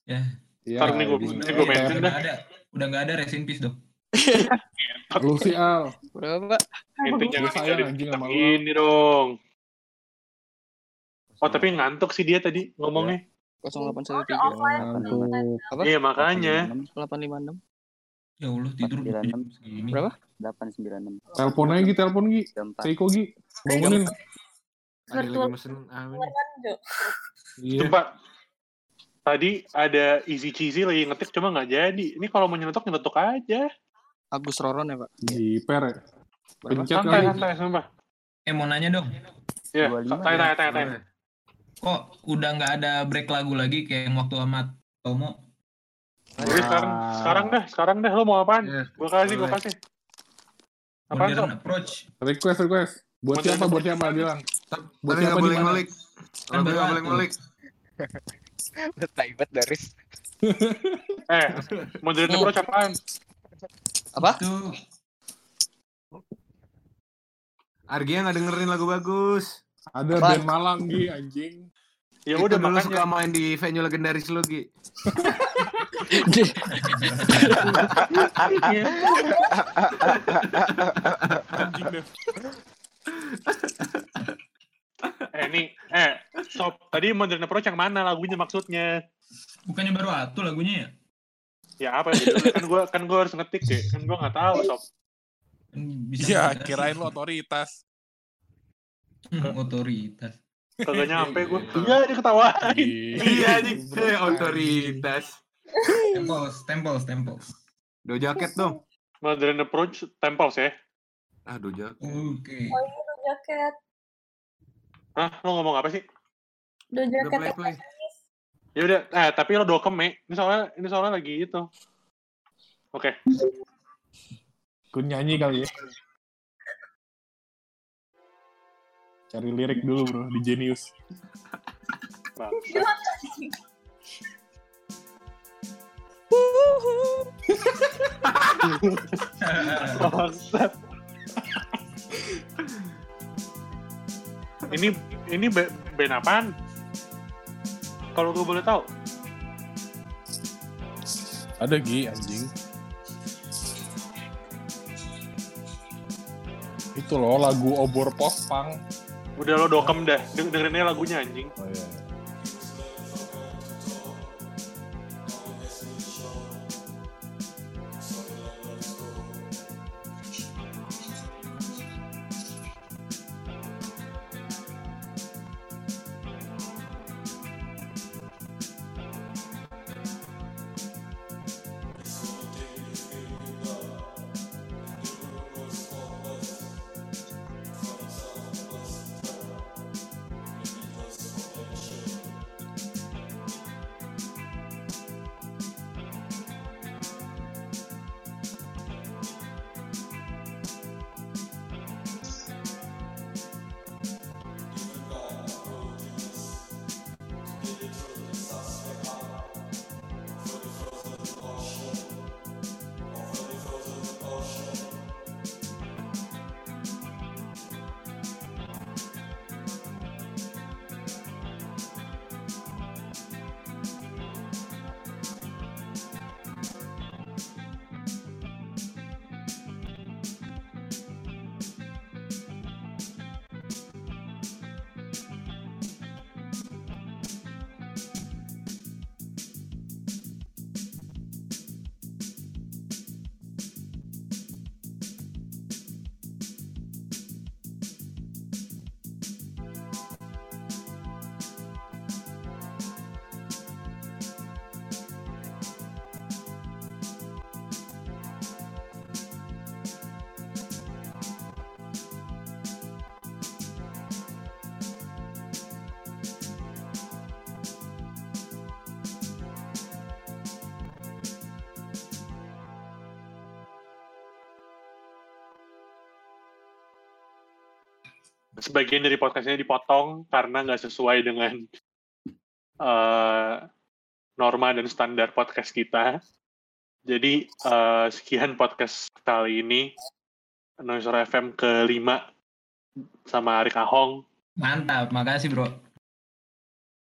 Ya. Iya, anjing. nih gua Udah mention nggak dah. ada. Udah nggak ada rest in peace dong. *laughs* Lu sih Al. Berapa? Gua jangan sayang tinggalin anjing sama lu. ini dong. Oh tapi ngantuk sih dia tadi ngomongnya. 0813 Ngantuk. apa? Iya makanya. 856. Ya Allah tidur di 496. jam segini. Berapa? 896. Telepon aja Gi, telepon Gi. Jam 4. Teiko Gi. Bangunin. Ada lagi mesen ah. Iya. Coba tadi ada easy cheesy lagi ngetik cuma nggak jadi. Ini kalau mau nyelotok nyelotok aja. Agus Roron ya, Pak. Jiper ya. Berapa? Pencet Santai kali. santai sumpah. Eh mau nanya dong. Ya, 25. tanya tanya tanya tanya. Kok udah nggak ada break lagu lagi kayak waktu amat Tomo? Jadi sekarang sekarang dah, sekarang dah lo mau apaan? Iya, Gua kasih, gua kasih. Apaan sok? approach. Request, request. Buat Modern siapa? Buat siapa bilang? Buat nggak siapa di boleh mana? ngulik. Kan Kalau nggak boleh ngulik. Taibat dari *laughs* Eh, modern approach apaan? Apa? Argia nggak dengerin lagu bagus. Ada band Malang Gi, anjing. Ya udah makanya. suka main di venue legendaris lu, Gi. *laughs* Deh. eh ini eh sob tadi modern approach yang mana lagunya maksudnya Bukannya baru atu lagunya ya? ya apa ya kan gua kan gua harus ngetik ya kan gua nggak tahu sob Bisa Iya, bisa kirain sih. lo otoritas. Hmm, otoritas. kagak nyampe gua iya dia ketawain Iya nih, eh, otoritas. Temples, temples, temples. Do jaket dong. modern approach temples ya Ah, do jaket. Oke. Oh iya, do jaket. Hah, lo ngomong apa sih? Do Udah jaket play play. Ya udah, eh tapi lo dokem, Me. Ini soalnya ini soalnya lagi itu. Oke. Kun nyanyi kali ya. Cari lirik dulu bro di Genius. Bangsa. Ini ini band apaan? Kalau gue boleh tahu. Ada Gi anjing. Itu loh lagu obor post punk. Udah lo dokem dah. Deng- Dengerinnya lagunya anjing. Oh iya. Sebagian dari podcastnya dipotong karena nggak sesuai dengan eh, norma dan standar podcast kita. Jadi eh, sekian podcast kali ini Noisor FM kelima sama Arik Ahong. Mantap, makasih bro.